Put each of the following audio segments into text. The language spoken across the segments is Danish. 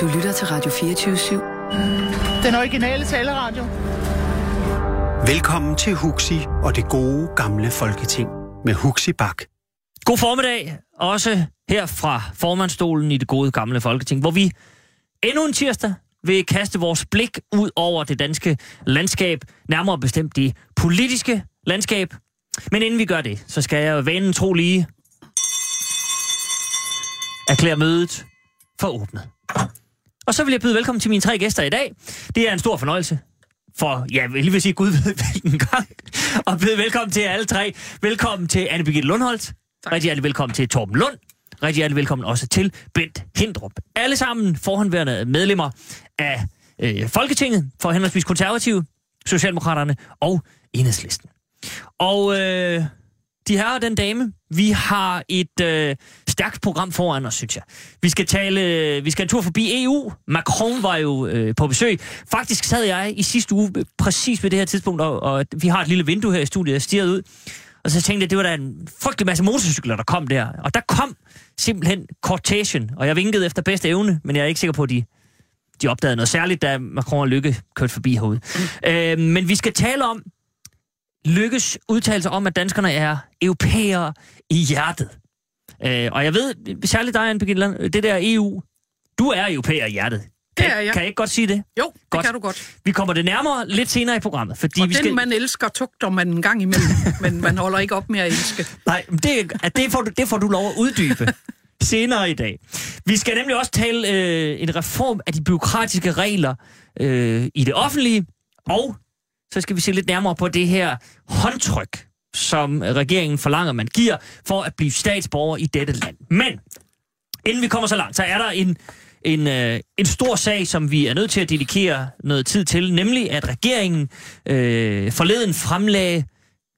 Du lytter til Radio 24-7. Den originale taleradio. Velkommen til Huxi og det gode gamle folketing med Huxi Bak. God formiddag, også her fra formandstolen i det gode gamle folketing, hvor vi endnu en tirsdag vil kaste vores blik ud over det danske landskab, nærmere bestemt det politiske landskab. Men inden vi gør det, så skal jeg vanen tro lige erklære mødet for åbnet. Og så vil jeg byde velkommen til mine tre gæster i dag. Det er en stor fornøjelse. For, ja, jeg vil lige sige Gud ved hvilken gang. Og byde velkommen til alle tre. Velkommen til anne Birgitte Lundholdt. Rigtig hjertelig velkommen til Torben Lund. Rigtig hjertelig velkommen også til Bent Hindrup. Alle sammen forhåndværende medlemmer af øh, Folketinget for henholdsvis konservative, Socialdemokraterne og Enhedslisten. Og øh, de her og den dame, vi har et øh, stærkt program foran os, synes jeg. Vi skal tale, øh, vi skal en tur forbi EU. Macron var jo øh, på besøg. Faktisk sad jeg i sidste uge præcis ved det her tidspunkt, og, og vi har et lille vindue her i studiet, jeg stirrede ud. Og så tænkte jeg, det var da en frygtelig masse motorcykler, der kom der. Og der kom simpelthen Cortation, og jeg vinkede efter bedste evne, men jeg er ikke sikker på, at de, de opdagede noget særligt, da Macron og Lykke kørte forbi herude. Mm. Øh, men vi skal tale om Lykkes udtalelser om, at danskerne er europæere i hjertet. Øh, og jeg ved, særligt dig, Anne Birgitte, det der EU, du er europæer i hjertet. Kan, Det er jeg. Kan jeg ikke godt sige det? Jo, det Godt. kan du godt. Vi kommer det nærmere lidt senere i programmet, fordi Og vi den, skal... man elsker, tugter man en gang imellem, men man holder ikke op med at elske. Nej, det, det, får du, det får du lov at uddybe senere i dag. Vi skal nemlig også tale øh, en reform af de byråkratiske regler øh, i det offentlige, og så skal vi se lidt nærmere på det her håndtryk, som regeringen forlanger, man giver for at blive statsborger i dette land. Men inden vi kommer så langt, så er der en, en, øh, en stor sag, som vi er nødt til at dedikere noget tid til, nemlig at regeringen øh, forleden fremlagde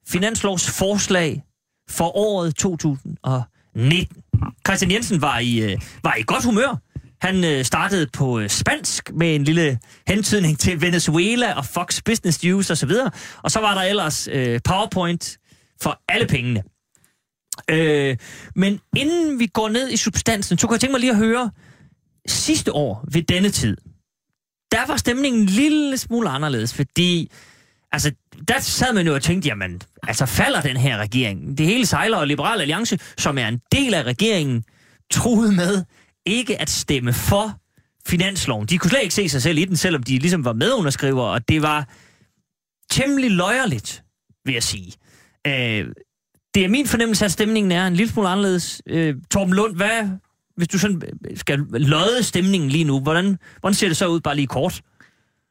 finanslovsforslag for året 2019. Christian Jensen var i, øh, var i godt humør. Han øh, startede på øh, spansk med en lille hentydning til Venezuela og Fox Business News osv. Og så var der ellers øh, PowerPoint for alle pengene. Øh, men inden vi går ned i substansen, så kunne jeg tænke mig lige at høre, sidste år ved denne tid, der var stemningen en lille smule anderledes, fordi altså, der sad man jo og tænkte, jamen, altså falder den her regering? Det hele sejler, og Liberal Alliance, som er en del af regeringen, troede med ikke at stemme for finansloven. De kunne slet ikke se sig selv i den, selvom de ligesom var medunderskriver, og det var temmelig løjerligt, vil jeg sige. Øh, det er min fornemmelse, at stemningen er en lille smule anderledes. Øh, Torben Lund, hvad, hvis du sådan øh, skal løde stemningen lige nu, hvordan, hvordan ser det så ud, bare lige kort?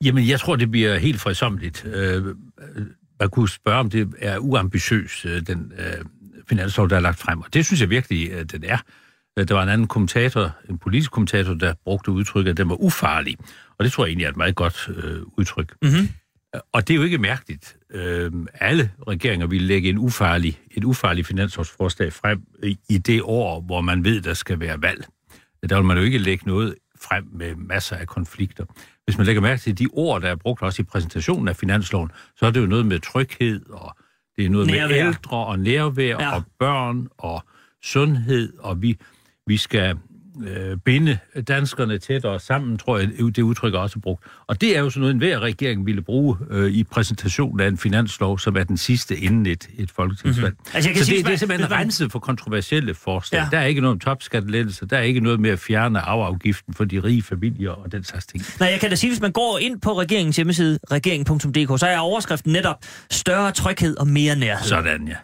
Jamen, jeg tror, det bliver helt fredsomligt. Øh, man kunne spørge, om det er uambitiøs, øh, den øh, finanslov, der er lagt frem. Og det synes jeg virkelig, at den er. Øh, Der var en anden kommentator, en politisk kommentator, der brugte udtrykket, at den var ufarlig. Og det tror jeg egentlig er et meget godt øh, udtryk. Mm-hmm. Og det er jo ikke mærkeligt. Øh, alle regeringer vil lægge en ufarlig, et ufarligt finanslovsforslag frem i, det år, hvor man ved, der skal være valg. Der vil man jo ikke lægge noget frem med masser af konflikter. Hvis man lægger mærke til de ord, der er brugt også i præsentationen af finansloven, så er det jo noget med tryghed, og det er noget Nærvær. med ældre og nærvær, ja. og børn og sundhed, og vi, vi skal øh, binde danskerne tættere sammen, tror jeg, det udtryk er også brugt. Og det er jo sådan noget, en hver regering ville bruge øh, i præsentationen af en finanslov, som er den sidste inden et, et folketingsvalg. Mhm. Altså, jeg kan Så sige, det, det er simpelthen man- renset for kontroversielle forslag. Ja. Der er ikke noget om topskattelettelser, der er ikke noget med at fjerne arveafgiften for de rige familier og den slags ting. Nej, jeg kan da sige, hvis man går ind på regeringens hjemmeside, regering.dk, så er overskriften netop større tryghed og mere nærhed. Sådan, ja.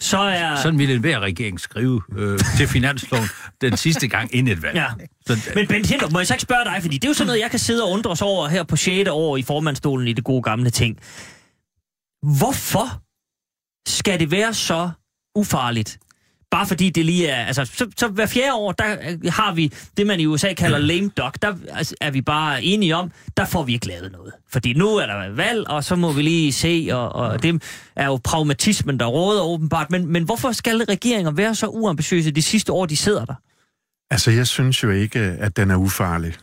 Så er... Sådan ville enhver regering skrive øh, til finansloven den sidste gang inden et valg. Ja. Så, Men Bent Hindrup, må jeg så ikke spørge dig, fordi det er jo sådan noget, jeg kan sidde og undre os over her på 6. år i formandstolen i det gode gamle ting. Hvorfor skal det være så ufarligt? Bare fordi det lige er... Altså, så, så hver fjerde år, der øh, har vi det, man i USA kalder lame duck. Der altså, er vi bare enige om, der får vi ikke lavet noget. Fordi nu er der valg, og så må vi lige se, og, og det er jo pragmatismen, der råder åbenbart. Men, men hvorfor skal regeringer være så uambitiøse de sidste år, de sidder der? Altså, jeg synes jo ikke, at den er ufarlig.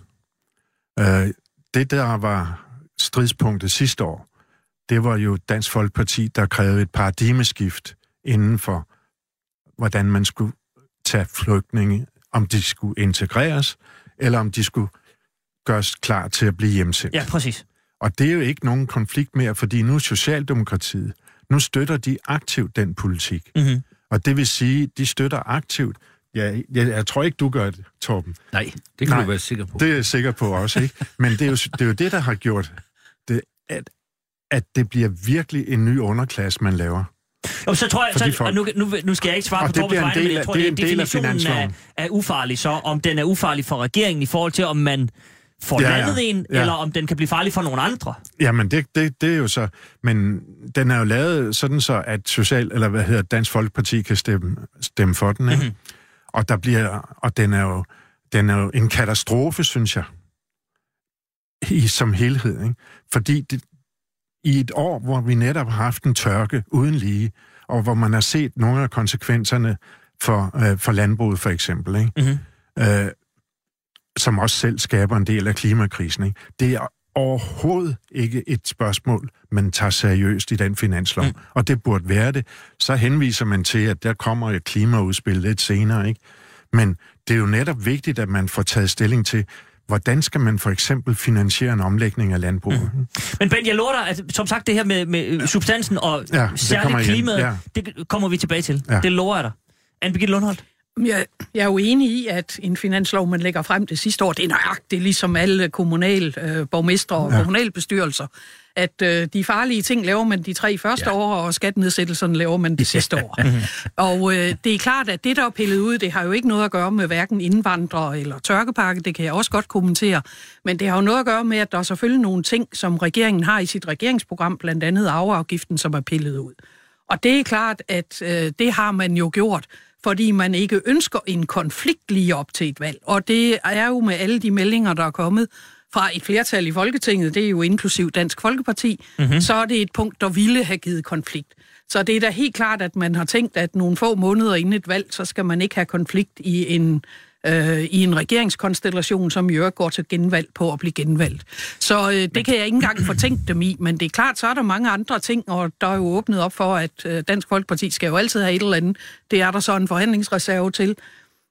Øh, det, der var stridspunktet sidste år, det var jo Dansk Folkeparti, der krævede et paradigmeskift inden for, hvordan man skulle tage flygtninge, om de skulle integreres, eller om de skulle gøres klar til at blive hjemsendt. Ja, præcis. Og det er jo ikke nogen konflikt mere, fordi nu er Socialdemokratiet, nu støtter de aktivt den politik. Mm-hmm. Og det vil sige, de støtter aktivt. Ja, jeg, jeg tror ikke, du gør det, Torben. Nej, det kan Nej, du være sikker på. Det er jeg sikker på også, ikke? Men det er jo det, er jo det der har gjort det, at, at det bliver virkelig en ny underklasse, man laver. Og så tror jeg, så, folk. og nu, nu, nu skal jeg ikke svare Og på en vegne, men jeg tror, det er en del af definitionen er, er ufarlig så, om den er ufarlig for regeringen i forhold til, om man får Ja, ja, ja. landet en, Ja. eller om den kan blive farlig for nogle andre. Jamen, det, det, det er jo så... Men den er jo lavet sådan så, at Social, eller hvad hedder Dansk Folkeparti kan stemme, stemme for den, ikke? Mhm. Mm-hmm. Og, der bliver, og den er jo den er jo en katastrofe, synes jeg, i, som helhed. Ikke? Fordi det, i et år, hvor vi netop har haft en tørke uden lige, og hvor man har set nogle af konsekvenserne for, øh, for landbruget for eksempel, ikke? Mm-hmm. øh, som også selv skaber en del af klimakrisen. Ikke? Det er overhovedet ikke et spørgsmål, man tager seriøst i den finanslov, mm. og det burde være det. Så henviser man til, at der kommer et klimaudspil lidt senere, ikke? Men det er jo netop vigtigt, at man får taget stilling til, hvordan skal man for eksempel finansiere en omlægning af landbruget. Mm. Men Ben, jeg lover dig, at som sagt, det her med, med substansen og Ja, særligt klimaet, Ja. det kommer vi tilbage til. Ja. Det lover jeg dig. Anne Birgitte Lundholt. Jeg, jeg er jo enig i, at en finanslov, man lægger frem det sidste år, det er nøjagtigt ligesom alle kommunale øh, borgmestre og ja. kommunalbestyrelser, at øh, de farlige ting laver man de tre første Ja. år, og skattenedsættelserne laver man det sidste år. og øh, det er klart, at det, der er pillet ud, det har jo ikke noget at gøre med hverken indvandrere eller tørkepakke, det kan jeg også godt kommentere, men det har jo noget at gøre med, at der er selvfølgelig nogle ting, som regeringen har i sit regeringsprogram, blandt andet arveafgiften, som er pillet ud. Og det er klart, at øh, det har man jo gjort, fordi man ikke ønsker en konflikt lige op til et valg. Og det er jo med alle de meldinger, der er kommet fra et flertal i Folketinget, det er jo inklusiv Dansk Folkeparti, mm-hmm. så er det et punkt, der ville have givet konflikt. Så det er da helt klart, at man har tænkt, at nogle få måneder inden et valg, så skal man ikke have konflikt i en øh, i en regeringskonstellation, som i øvrigt går til genvalg på at blive genvalgt. Så øh, det kan jeg ikke engang fortænke dem i, men det er klart, så er der mange andre ting, og der er jo åbnet op for, at øh, Dansk Folkeparti skal jo altid have et eller andet. Det er der så en forhandlingsreserve til.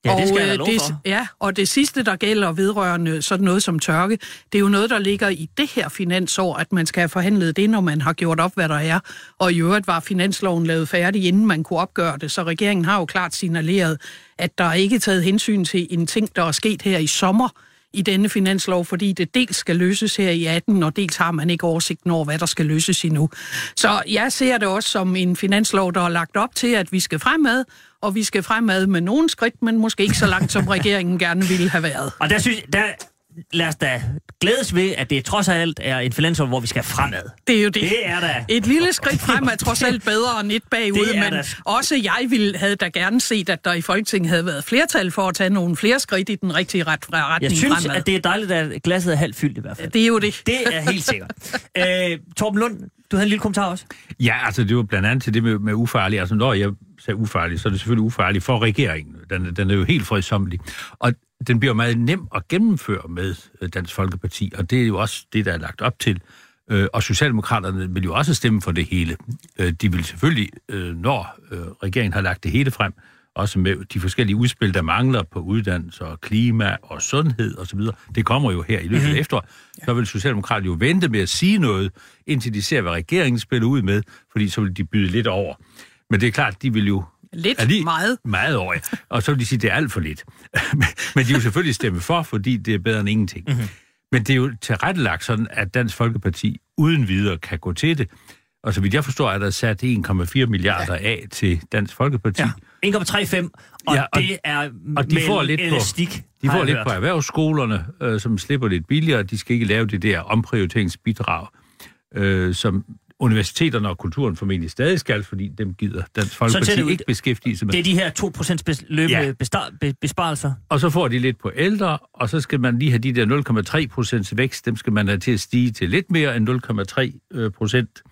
Ja, det skal jeg da øh, det, for. Ja, og det sidste, der gælder vedrørende sådan noget som tørke, det er jo noget, der ligger i det her finansår, at man skal have forhandlet det, når man har gjort op, hvad der er. Og i øvrigt var finansloven lavet færdig, inden man kunne opgøre det, så regeringen har jo klart signaleret, at der er ikke taget hensyn til en ting, der er sket her i sommer, i denne finanslov, fordi det dels skal løses her i 18, og dels har man ikke oversigten over, hvad der skal løses endnu. Så jeg ser det også som en finanslov, der er lagt op til, at vi skal fremad, og vi skal fremad med nogle skridt, men måske ikke så langt, som regeringen gerne ville have været. Og der synes der, lad os da glædes ved, at det trods alt er en finanslov, hvor vi skal fremad. Det er jo det. Det er da... Et lille skridt frem er trods alt bedre end et bagud, Det er men da- også jeg ville, havde da gerne set, at der i Folketinget havde været flertal for at tage nogle flere skridt i den rigtige ret, retning Jeg synes, fremad. at det er dejligt, at glasset er halvt fyldt i hvert fald. det er jo det. Det er helt sikkert. øh, Torben Lund, du havde en lille kommentar også. Ja, altså det var blandt andet til det med, med ufarlig. Altså når jeg sagde ufarlig, så er det selvfølgelig ufarligt for regeringen. Den, den er jo helt fredsommelig. Og den bliver meget nem at gennemføre med øh, Dansk Folkeparti, og det er jo også det, der er lagt op til. Øh, Og Socialdemokraterne vil jo også stemme for det hele. Øh, De vil selvfølgelig, når regeringen har lagt det hele frem, også med de forskellige udspil, der mangler på uddannelse og klima og sundhed osv., det kommer jo her i løbet af efteråret, så vil Socialdemokraterne jo vente med at sige noget, indtil de ser, hvad regeringen spiller ud med, fordi så vil de byde lidt over. Men det er klart, de vil jo Lidt, er lige- meget. meget over, ja. og så vil de sige, at det er alt for lidt. Men- de vil selvfølgelig stemme for, fordi det er bedre end ingenting. Mhm. Mm-hmm. Men det er jo tilrettelagt sådan, at Dansk Folkeparti uden videre kan gå til det. Og så vidt jeg forstår, er der sat 1,4 milliarder af til Dansk Folkeparti. Ja. 1,35, og, Ja, ja, og- det er og de med får lidt på- elastik, De har får lidt hørt. på erhvervsskolerne, øh, som slipper lidt billigere. De skal ikke lave det der omprioriteringsbidrag, øh, som universiteterne og kulturen formentlig stadig skal, fordi dem gider Dansk Folkeparti det ud. ikke beskæftige sig med. Det er de her 2% bes- løbende Ja. bestar- be- besparelser. Og så får de lidt på ældre, og så skal man lige have de der 0,3 procents vækst, dem skal man have til at stige til lidt mere end 0,3 øh, procent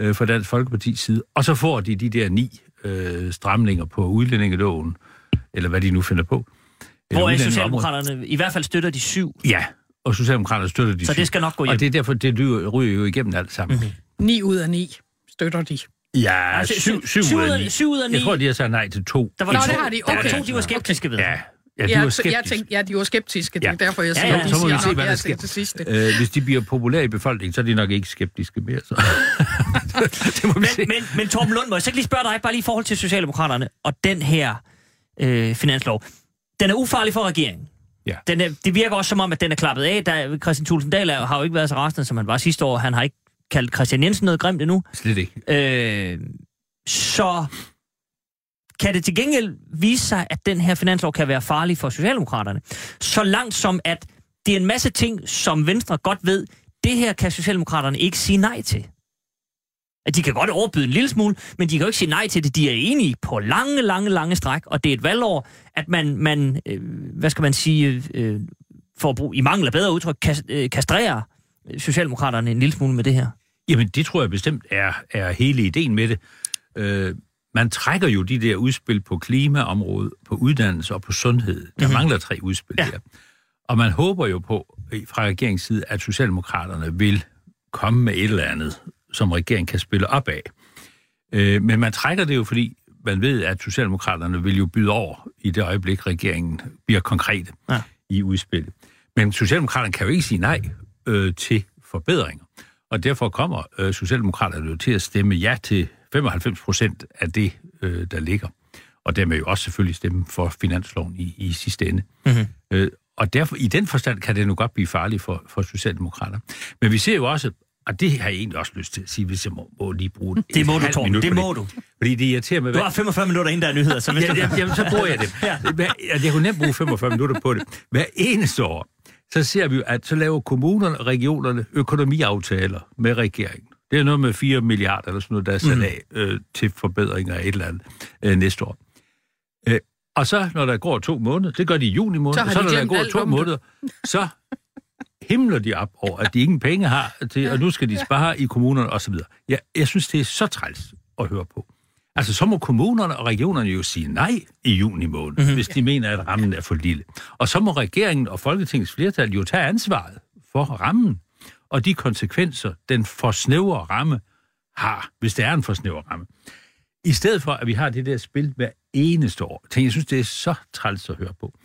øh, fra Dansk Folkepartis side. Og så får de de der ni øh, stramninger på udlændingeloven, eller hvad de nu finder på. Hvor er. Socialdemokraterne i hvert fald støtter de syv. Ja, og Socialdemokraterne støtter de Så syv. det skal nok gå hjem. Og det er derfor, det ryger, jo igennem alt sammen. Mhm. Mm-hmm. 9 ud af 9 støtter de. Ja, Altså, syv, syv, syv ud af ni. syv ud af ni. Jeg tror, de har sagt nej til to. Der var Nå, to, det har de. der var Okay. to, de var skeptiske ved. Ja, Ja, de jeg, var jeg skeptiske. tænkte, ja, de var skeptiske, det er Ja. derfor, jeg Ja, siger, ja, de så må vi se, nok hvad ja der til sker. det sidste. Øh, hvis de bliver populære i befolkningen, så er de nok ikke skeptiske mere. Så. det må vi se. Men, men, men Torben Lund, må jeg så ikke lige spørge dig, bare lige i forhold til Socialdemokraterne og den her øh, finanslov. Den er ufarlig for regeringen. Ja. Den er, det virker også som om, at den er klappet af. Der, Christian er- har jo ikke været så rasende, som han var sidste år. Han har ikke kaldt Christian Jensen noget grimt endnu. Slet ikke. Øh, så kan det til gengæld vise sig, at den her finanslov kan være farlig for Socialdemokraterne. Så langt som, at det er en masse ting, som Venstre godt ved, det her kan Socialdemokraterne ikke sige nej til. At de kan godt overbyde en lille smule, men de kan jo ikke sige nej til det. De er enige på lange, lange, lange stræk, og det er et valgår, at man, man øh, hvad skal man sige, øh, for at bruge, i mangel af bedre udtryk, kas, øh, kastrerer Socialdemokraterne en lille smule med det her. Jamen, det tror jeg bestemt er, er hele ideen med det. Øh, man trækker jo de der udspil på klimaområdet, på uddannelse og på sundhed. Der Mhm. mm-hmm. mangler tre udspil Ja. der. Og man håber jo på, fra regeringens side, at Socialdemokraterne vil komme med et eller andet, som regeringen kan spille op af. Øh, men man trækker det jo, fordi man ved, at Socialdemokraterne vil jo byde over i det øjeblik, regeringen bliver konkrete Ja. ja. i udspillet. Men Socialdemokraterne kan jo ikke sige nej øh, til forbedringer. Og derfor kommer øh, Socialdemokraterne jo til at stemme ja til 95 procent af det, øh, der ligger. Og dermed jo også selvfølgelig stemme for finansloven i, i sidste ende. Mhm. Øh, og derfor, i den forstand kan det nu godt blive farligt for, for Socialdemokrater. Men vi ser jo også, og det har jeg egentlig også lyst til at sige, hvis jeg må, må lige bruge Det et må du, Torben. Det må du. Fordi det irriterer mig. Du har 45 minutter, inden der er nyheder, så hvis Ja, du... jamen, så bruger jeg det. Ja. Altså, jeg kunne nemt bruge 45 minutter på det. Hver eneste år, så ser vi jo, at så laver kommunerne og regionerne økonomiaftaler med regeringen. Det er noget med 4 milliarder eller sådan noget, der er sat Mhm. af øh, til forbedringer af et eller andet øh, næste år. Øh, og så, når der går to måneder, det gør de i juni måned, Så har så, når der går to måneder, så himler de op over, at de ingen penge har til, og nu skal de spare i kommunerne osv. Ja, jeg synes, det er så træls at høre på. Altså, så må kommunerne og regionerne jo sige nej i juni måned, mm-hmm. hvis de mener, at rammen er for lille. Og så må regeringen og Folketingets flertal jo tage ansvaret for rammen og de konsekvenser, den for snævre ramme har, hvis det er en for snæver ramme. I stedet for, at vi har det der spil hver eneste år. Tænk, jeg synes, det er så træls at høre på.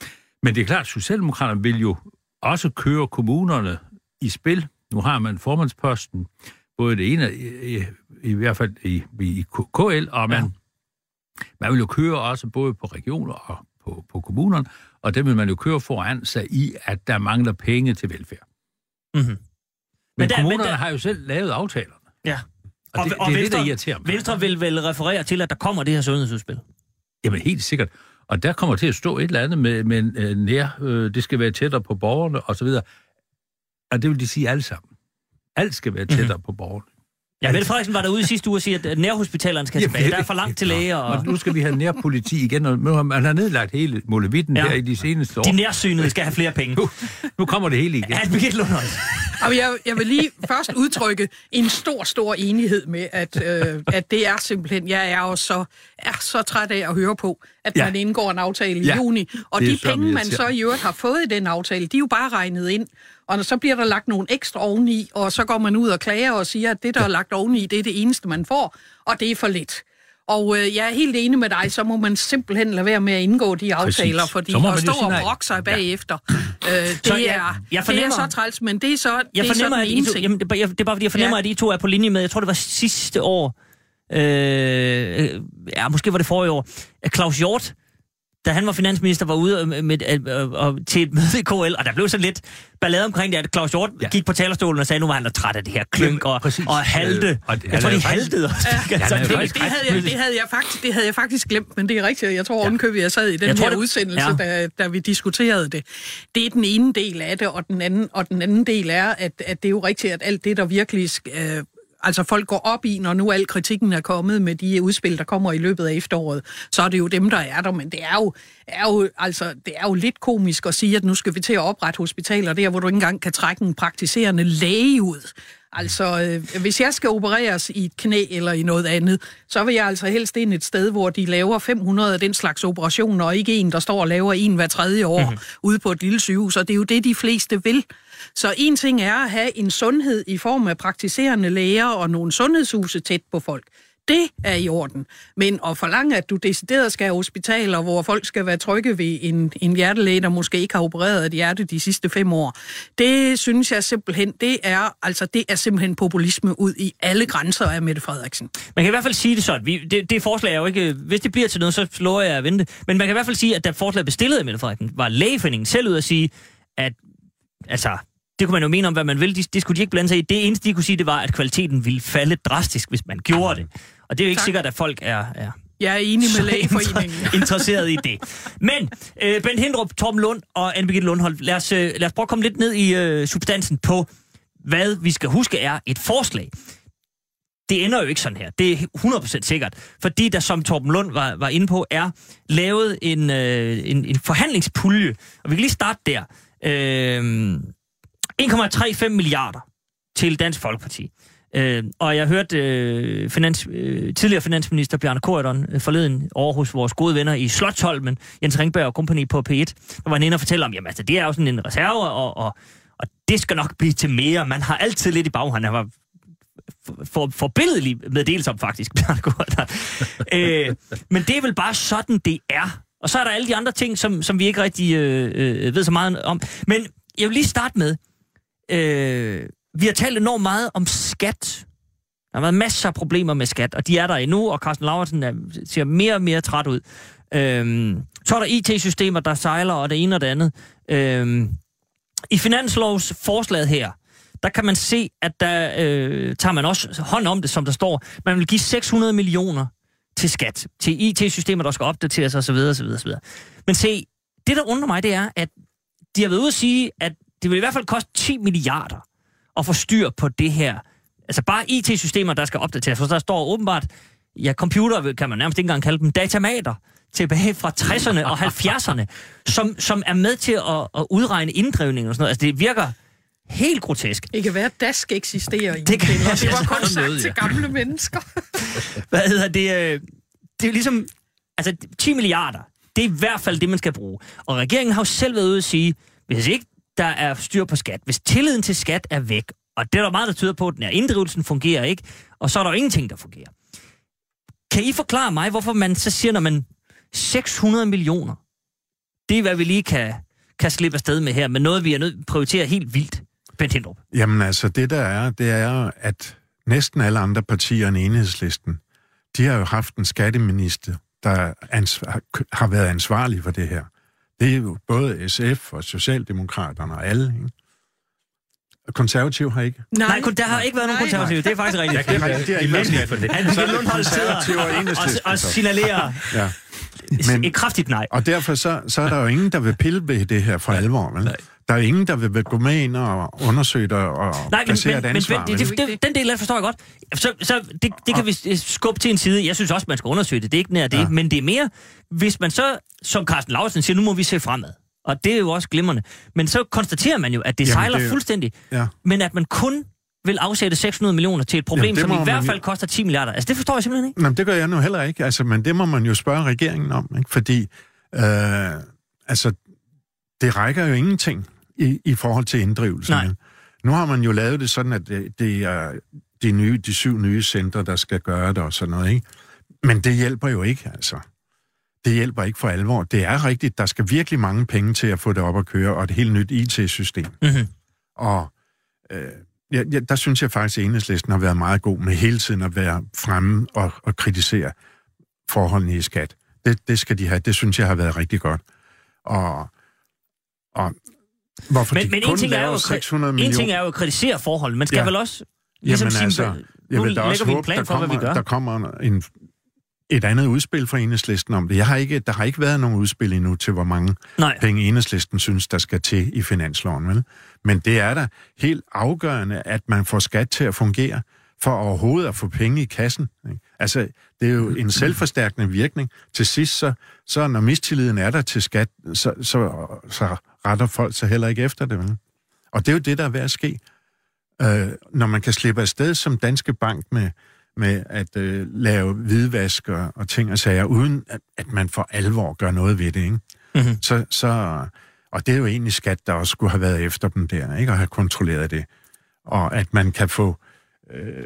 Men det er klart, at Socialdemokraterne vil jo også køre kommunerne i spil. Nu har man formandsposten, både det ene, i, i, i hvert fald i, i KL, og man, ja. man vil jo køre også både på regioner og på, på kommunerne, og dem vil man jo køre foran sig i, at der mangler penge til velfærd. Mhm. Men, Men der- kommunerne men der- har jo selv lavet aftalerne. Ja. Og, og det, det er det, der irriterer mig. Venstre vil vel referere til, at der kommer det her sundhedsudspil. Jamen helt sikkert. Og der kommer til at stå et eller andet med, med øh, nær, øh, det skal være tættere på borgerne og så. Og det vil de sige alle sammen. Alt skal være tættere mm-hmm. på borgerne. Ja, Mette Frederiksen var derude i sidste uge og siger, at nærhospitalerne skal tilbage. Der er for langt til læger. Og Og nu skal vi have nær politi igen, og man har nedlagt hele Molevitten Ja. her i de seneste år. de nærsynede skal have flere penge. Nu, nu kommer det hele igen. Alt Birgit Lundholdt. Og jeg, jeg vil lige først udtrykke en stor, stor enighed med, at, øh, at det er simpelthen, jeg er jo så, er så træt af at høre på, at Ja. man indgår en aftale i Ja. juni, og de penge, man så i øvrigt har fået i den aftale, de er jo bare regnet ind, og så bliver der lagt nogle ekstra oveni, og så går man ud og klager og siger, at det, der er lagt oveni, det er det eneste, man får, og det er for lidt. Og øh, jeg er helt enig med dig, så må man simpelthen lade være med at indgå de aftaler, Præcis. fordi at stå og brokke sig Ja. bagefter, øh, det, Så jeg- er, jeg det er så træls, men det er så, Jeg det er så den at ene ting. jamen, det, bare- jeg, det er bare, fordi jeg fornemmer, Ja. at I to er på linje med, jeg tror, det var sidste år, øh, øh, ja, måske var det forrige år, at Claus Hjort, da han var finansminister, var ude med, med, øh, og, til et møde i KL, og der blev så lidt ballade omkring det, at Claus Hjort ja. Ja. gik på talerstolen og sagde, nu var han da træt af det her klynk og, præcis. og halte. Øh, og jeg han tror, de haltede også. Ja, altså, det, havde jeg, det, havde jeg faktisk, det havde jeg faktisk glemt, men det er rigtigt. Jeg tror ovenkøbet, jeg sad i den Jeg tror, her det- udsendelse, ja. da, da vi diskuterede det. Det er den ene del af det, og den anden, og den anden del er, at, at det er jo rigtigt, at alt det, der virkelig... Øh, altså folk går op i, når nu al kritikken er kommet med de udspil, der kommer i løbet af efteråret, så er det jo dem, der er der. Men det er jo, er jo, altså, det er jo lidt komisk at sige, at nu skal vi til at oprette hospitaler der, hvor du ikke engang kan trække en praktiserende læge ud. Altså, øh, hvis jeg skal opereres i et knæ eller i noget andet, så vil jeg altså helst ind et sted, hvor de laver 500 af den slags operationer, og ikke en, der står og laver en hver tredje år mm-hmm. ude på et lille sygehus, og det er jo det, de fleste vil. Så en ting er at have en sundhed i form af praktiserende læger og nogle sundhedshuse tæt på folk. Det er i orden. Men at forlange, at du decideret skal have hospitaler, hvor folk skal være trygge ved en, en hjertelæge, der måske ikke har opereret et hjerte de sidste fem år, det synes jeg simpelthen, det er, altså, det er simpelthen populisme ud i alle grænser af Mette Frederiksen. Man kan i hvert fald sige det sådan. Vi, det, det forslag er jo ikke... Hvis det bliver til noget, så slår jeg at vente. Men man kan i hvert fald sige, at da forslaget bestillede af Mette Frederiksen, var lægeforeningen selv ud at sige, at altså, det kunne man jo mene om, hvad man vil. Det, det skulle de ikke blande sig i. Det eneste, de kunne sige, det var, at kvaliteten ville falde drastisk, hvis man gjorde det. Og det er jo ikke tak. sikkert, at folk er, er jeg er enig med lægeforeningen. interesseret i det. Men øh, Bent Hindrup, Torben Lund og anne Birgitte Lundholdt, lad os, øh, lad os prøve at komme lidt ned i øh, substansen på, hvad vi skal huske er et forslag. Det ender jo ikke sådan her. Det er 100% sikkert. Fordi der, som Torben Lund var, var inde på, er lavet en, øh, en, en forhandlingspulje. Og vi kan lige starte der. Øh, 1,35 milliarder til Dansk Folkeparti. Øh, og jeg hørte øh, finans, øh, tidligere finansminister Bjarne Korydon øh, forleden over hos vores gode venner i Slottholmen, Jens Ringberg og kompagni på P1. Der var han inde og fortælle om, jamen altså, det er jo sådan en reserve, og, og, og det skal nok blive til mere. Man har altid lidt i baghånden. Han var for, forbilledelig meddelelse om, faktisk, Bjarne Korydon. øh, men det er vel bare sådan, det er. Og så er der alle de andre ting, som, som vi ikke rigtig øh, øh, ved så meget om. Men jeg vil lige starte med, øh, vi har talt enormt meget om skat. Der har været masser af problemer med skat, og de er der endnu, og Carsten Lauritsen er, ser mere og mere træt ud. Øhm, så er der IT-systemer, der sejler, og det ene og det andet. Øhm, I finanslovsforslaget her, der kan man se, at der øh, tager man også hånd om det, som der står. Man vil give 600 millioner til skat, til IT-systemer, der skal opdateres osv. osv., osv. Men se, det der undrer mig, det er, at de har været ude at sige, at det vil i hvert fald koste 10 milliarder at få styr på det her. Altså bare IT-systemer, der skal opdateres. For der står åbenbart, ja, computer kan man nærmest ikke engang kalde dem, datamater tilbage fra 60'erne og 70'erne, som, som er med til at, at udregne inddrivning og sådan noget. Altså det virker helt grotesk. Det kan være, at dask eksisterer i det, kan, det, det var kun sagt til gamle mennesker. Hvad hedder det? Øh, det er ligesom, altså 10 milliarder, det er i hvert fald det, man skal bruge. Og regeringen har jo selv været ude at sige, hvis ikke der er styr på skat, hvis tilliden til skat er væk, og det er der meget, der tyder på, at den her inddrivelsen fungerer ikke, og så er der jo ingenting, der fungerer. Kan I forklare mig, hvorfor man så siger, når man 600 millioner, det er, hvad vi lige kan, kan slippe afsted med her, men noget, vi er nødt til at prioritere helt vildt. Bent Hindrup. Jamen altså, det der er, det er, at næsten alle andre partier end enhedslisten, de har jo haft en skatteminister, der ansvar, har været ansvarlig for det her. Det er jo både SF og Socialdemokraterne og alle, ikke? Konservativ har ikke? Nej, Nej der har ikke været nogen konservativ. Det er faktisk rigtigt. Jeg kan ikke, det er for det. Han vil Lundholm sidder og, og signalerer ja. Men, et kraftigt nej. Og derfor så, så er der jo ingen, der vil pille ved det her for alvor. Vel? Nej. Der er ingen, der vil gå med ind og undersøge det og Nej, men, placere men, et ansvar. Men, det, det, det, den del af forstår jeg godt. Så, så det, det kan vi skubbe til en side. Jeg synes også, man skal undersøge det. Det er ikke nær det. Ja. Men det er mere, hvis man så, som Carsten Lausen siger, nu må vi se fremad. Og det er jo også glimrende. Men så konstaterer man jo, at det Jamen, sejler det, fuldstændig. Ja. Men at man kun vil afsætte 600 millioner til et problem, Jamen, som i hvert fald jo... koster 10 milliarder. Altså, det forstår jeg simpelthen ikke. Jamen, det gør jeg nu heller ikke. Altså, men det må man jo spørge regeringen om, ikke? Fordi, øh, altså, det rækker jo ingenting i, i forhold til inddrivelsen. Nej. Nu har man jo lavet det sådan, at det, det er de, nye, de syv nye centre, der skal gøre det og sådan noget, ikke? Men det hjælper jo ikke, altså. Det hjælper ikke for alvor. Det er rigtigt, der skal virkelig mange penge til at få det op at køre, og et helt nyt IT-system. Mm-hmm. Og øh, ja, ja, der synes jeg faktisk, at enhedslisten har været meget god med hele tiden at være fremme og, og kritisere forholdene i skat. Det, det skal de have. Det synes jeg har været rigtig godt. Og, og Hvorfor men, men en ting, er jo, 600 millioner? en ting er jo at kritisere forhold. Man skal ja. vel også ligesom Jamen, altså, sige, jeg vil da også håbe, der, kommer, der kommer en, et andet udspil fra enhedslisten om det. Jeg har ikke, der har ikke været nogen udspil endnu til, hvor mange Nej. penge enhedslisten synes, der skal til i finansloven. Vel? Men det er da helt afgørende, at man får skat til at fungere for overhovedet at få penge i kassen. Ikke? Altså, det er jo en selvforstærkende virkning. Til sidst, så, så når mistilliden er der til skat, så, så, så retter folk sig heller ikke efter det. Vel? Og det er jo det, der er ved at ske. Øh, når man kan slippe afsted som Danske Bank med, med at øh, lave hvidvask og, og ting og sager, uden at, at man for alvor gør noget ved det, ikke? Mm-hmm. Så, så, og det er jo egentlig skat, der også skulle have været efter dem der, ikke? Og have kontrolleret det. Og at man kan få øh,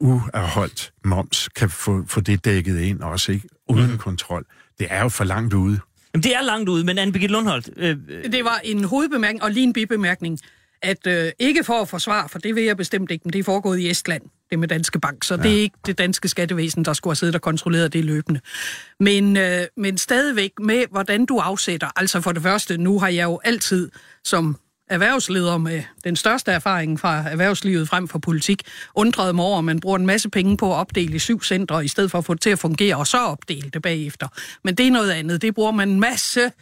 uafholdt moms kan få, få det dækket ind også, ikke? Uden mm. kontrol. Det er jo for langt ude. Jamen, det er langt ude, men Anne-Birgitte Lundholt... Øh, Det var en hovedbemærkning og lige en bibemærkning, at øh, ikke for at forsvare, for det vil jeg bestemt ikke, men det er foregået i Estland, det med Danske Bank, så ja. det er ikke det danske skattevæsen, der skulle have siddet og kontrolleret det løbende. Men, øh, men stadigvæk med, hvordan du afsætter, altså for det første, nu har jeg jo altid som erhvervsleder med den største erfaring fra erhvervslivet frem for politik, undrede mig over, at man bruger en masse penge på at opdele i syv centre, i stedet for at få det til at fungere, og så opdele det bagefter. Men det er noget andet. Det bruger man en masse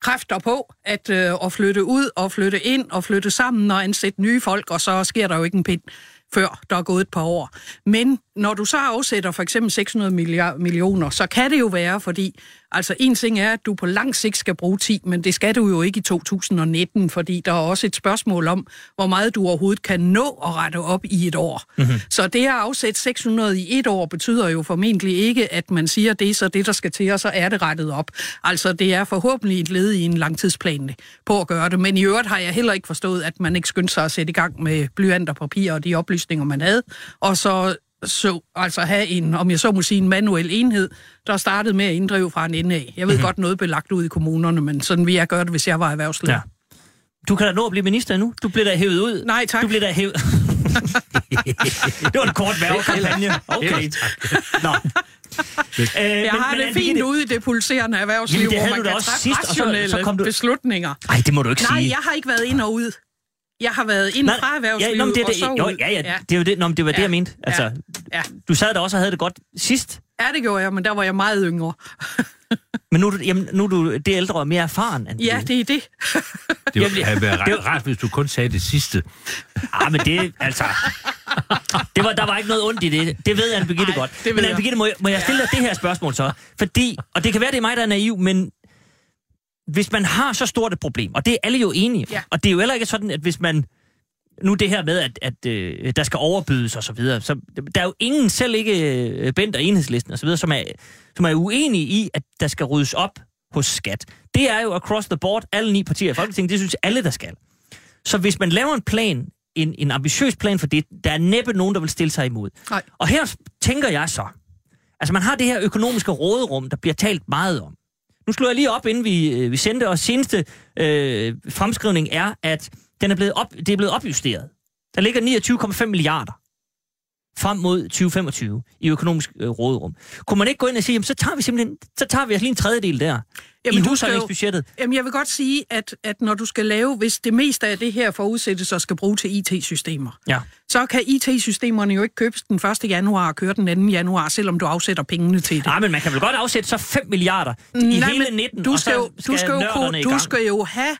kræfter på at, øh, at flytte ud og flytte ind og flytte sammen og ansætte nye folk, og så sker der jo ikke en pind før der er gået et par år. Men når du så afsætter for eksempel 600 milliard, millioner, så kan det jo være, fordi altså en ting er, at du på lang sigt skal bruge 10, men det skal du jo ikke i 2019, fordi der er også et spørgsmål om, hvor meget du overhovedet kan nå at rette op i et år. Mm-hmm. Så det at afsætte 600 i et år betyder jo formentlig ikke, at man siger, at det er så det, der skal til, og så er det rettet op. Altså det er forhåbentlig et led i en langtidsplan på at gøre det, men i øvrigt har jeg heller ikke forstået, at man ikke skyndte sig at sætte i gang med blyant og papir og de oplysninger, man havde, og så så, altså have en, om jeg så må sige, en manuel enhed, der startede med at inddrive fra en ende af. Jeg ved mm-hmm. godt, noget blev lagt ud i kommunerne, men sådan vil jeg gøre det, hvis jeg var erhvervsleder. Ja. Du kan da nå at blive minister nu. Du bliver da hævet ud. Nej, tak. Du bliver da hævet... det var en kort værvekampagne. Okay. Nå. Øh, jeg har men, det fint det... ude i det pulserende erhvervsliv, Jamen, det hvor man kan træffe sidst, rationelle og så, så kom du... beslutninger. Nej, det må du ikke Nej, sige. jeg har ikke været ind og ud. Jeg har været ind fra erhvervslivet, ja, nå, det, og så jo, ja, ja, det er jo det, nå, det var ja, det, jeg mente. Altså, ja, ja. Du sad der også og havde det godt sidst. Ja, det gjorde jeg, men der var jeg meget yngre. men nu, er du, jamen, nu er du det ældre og mere erfaren. End ja, det er det. det ville have været ret, rart, hvis du kun sagde det sidste. ah, men det, altså... Det var, der var ikke noget ondt i det. Det ved Anne-Birgitte godt. Det men Anne-Birgitte, må, jeg, må jeg stille dig det her spørgsmål så? Fordi, og det kan være, det er mig, der er naiv, men hvis man har så stort et problem, og det er alle jo enige ja. og det er jo heller ikke sådan, at hvis man nu det her med, at, at øh, der skal overbydes og så videre, så der er jo ingen, selv ikke øh, Bent og enhedslisten og så videre, som er, som er uenige i, at der skal ryddes op hos skat. Det er jo across the board, alle ni partier i Folketinget, det synes alle, der skal. Så hvis man laver en plan, en, en ambitiøs plan for det, der er næppe nogen, der vil stille sig imod. Nej. Og her tænker jeg så, altså man har det her økonomiske råderum, der bliver talt meget om. Nu slår jeg lige op, inden vi, øh, vi sendte, og seneste øh, fremskrivning er, at den er blevet op, det er blevet opjusteret. Der ligger 29,5 milliarder frem mod 2025 i økonomisk øh, råderum. Kunne man ikke gå ind og sige, jamen, så tager vi simpelthen, så tager vi altså lige en tredjedel der jamen, i husholdningsbudgettet? Jamen, jeg vil godt sige, at, at når du skal lave, hvis det meste af det her forudsættes og skal bruge til IT-systemer, ja. så kan IT-systemerne jo ikke købes den 1. januar og køre den 2. januar, selvom du afsætter pengene til det. Nej, men man kan vel godt afsætte så 5 milliarder i Nej, hele 19, du skal, og så skal, du skal, jo, du skal jo have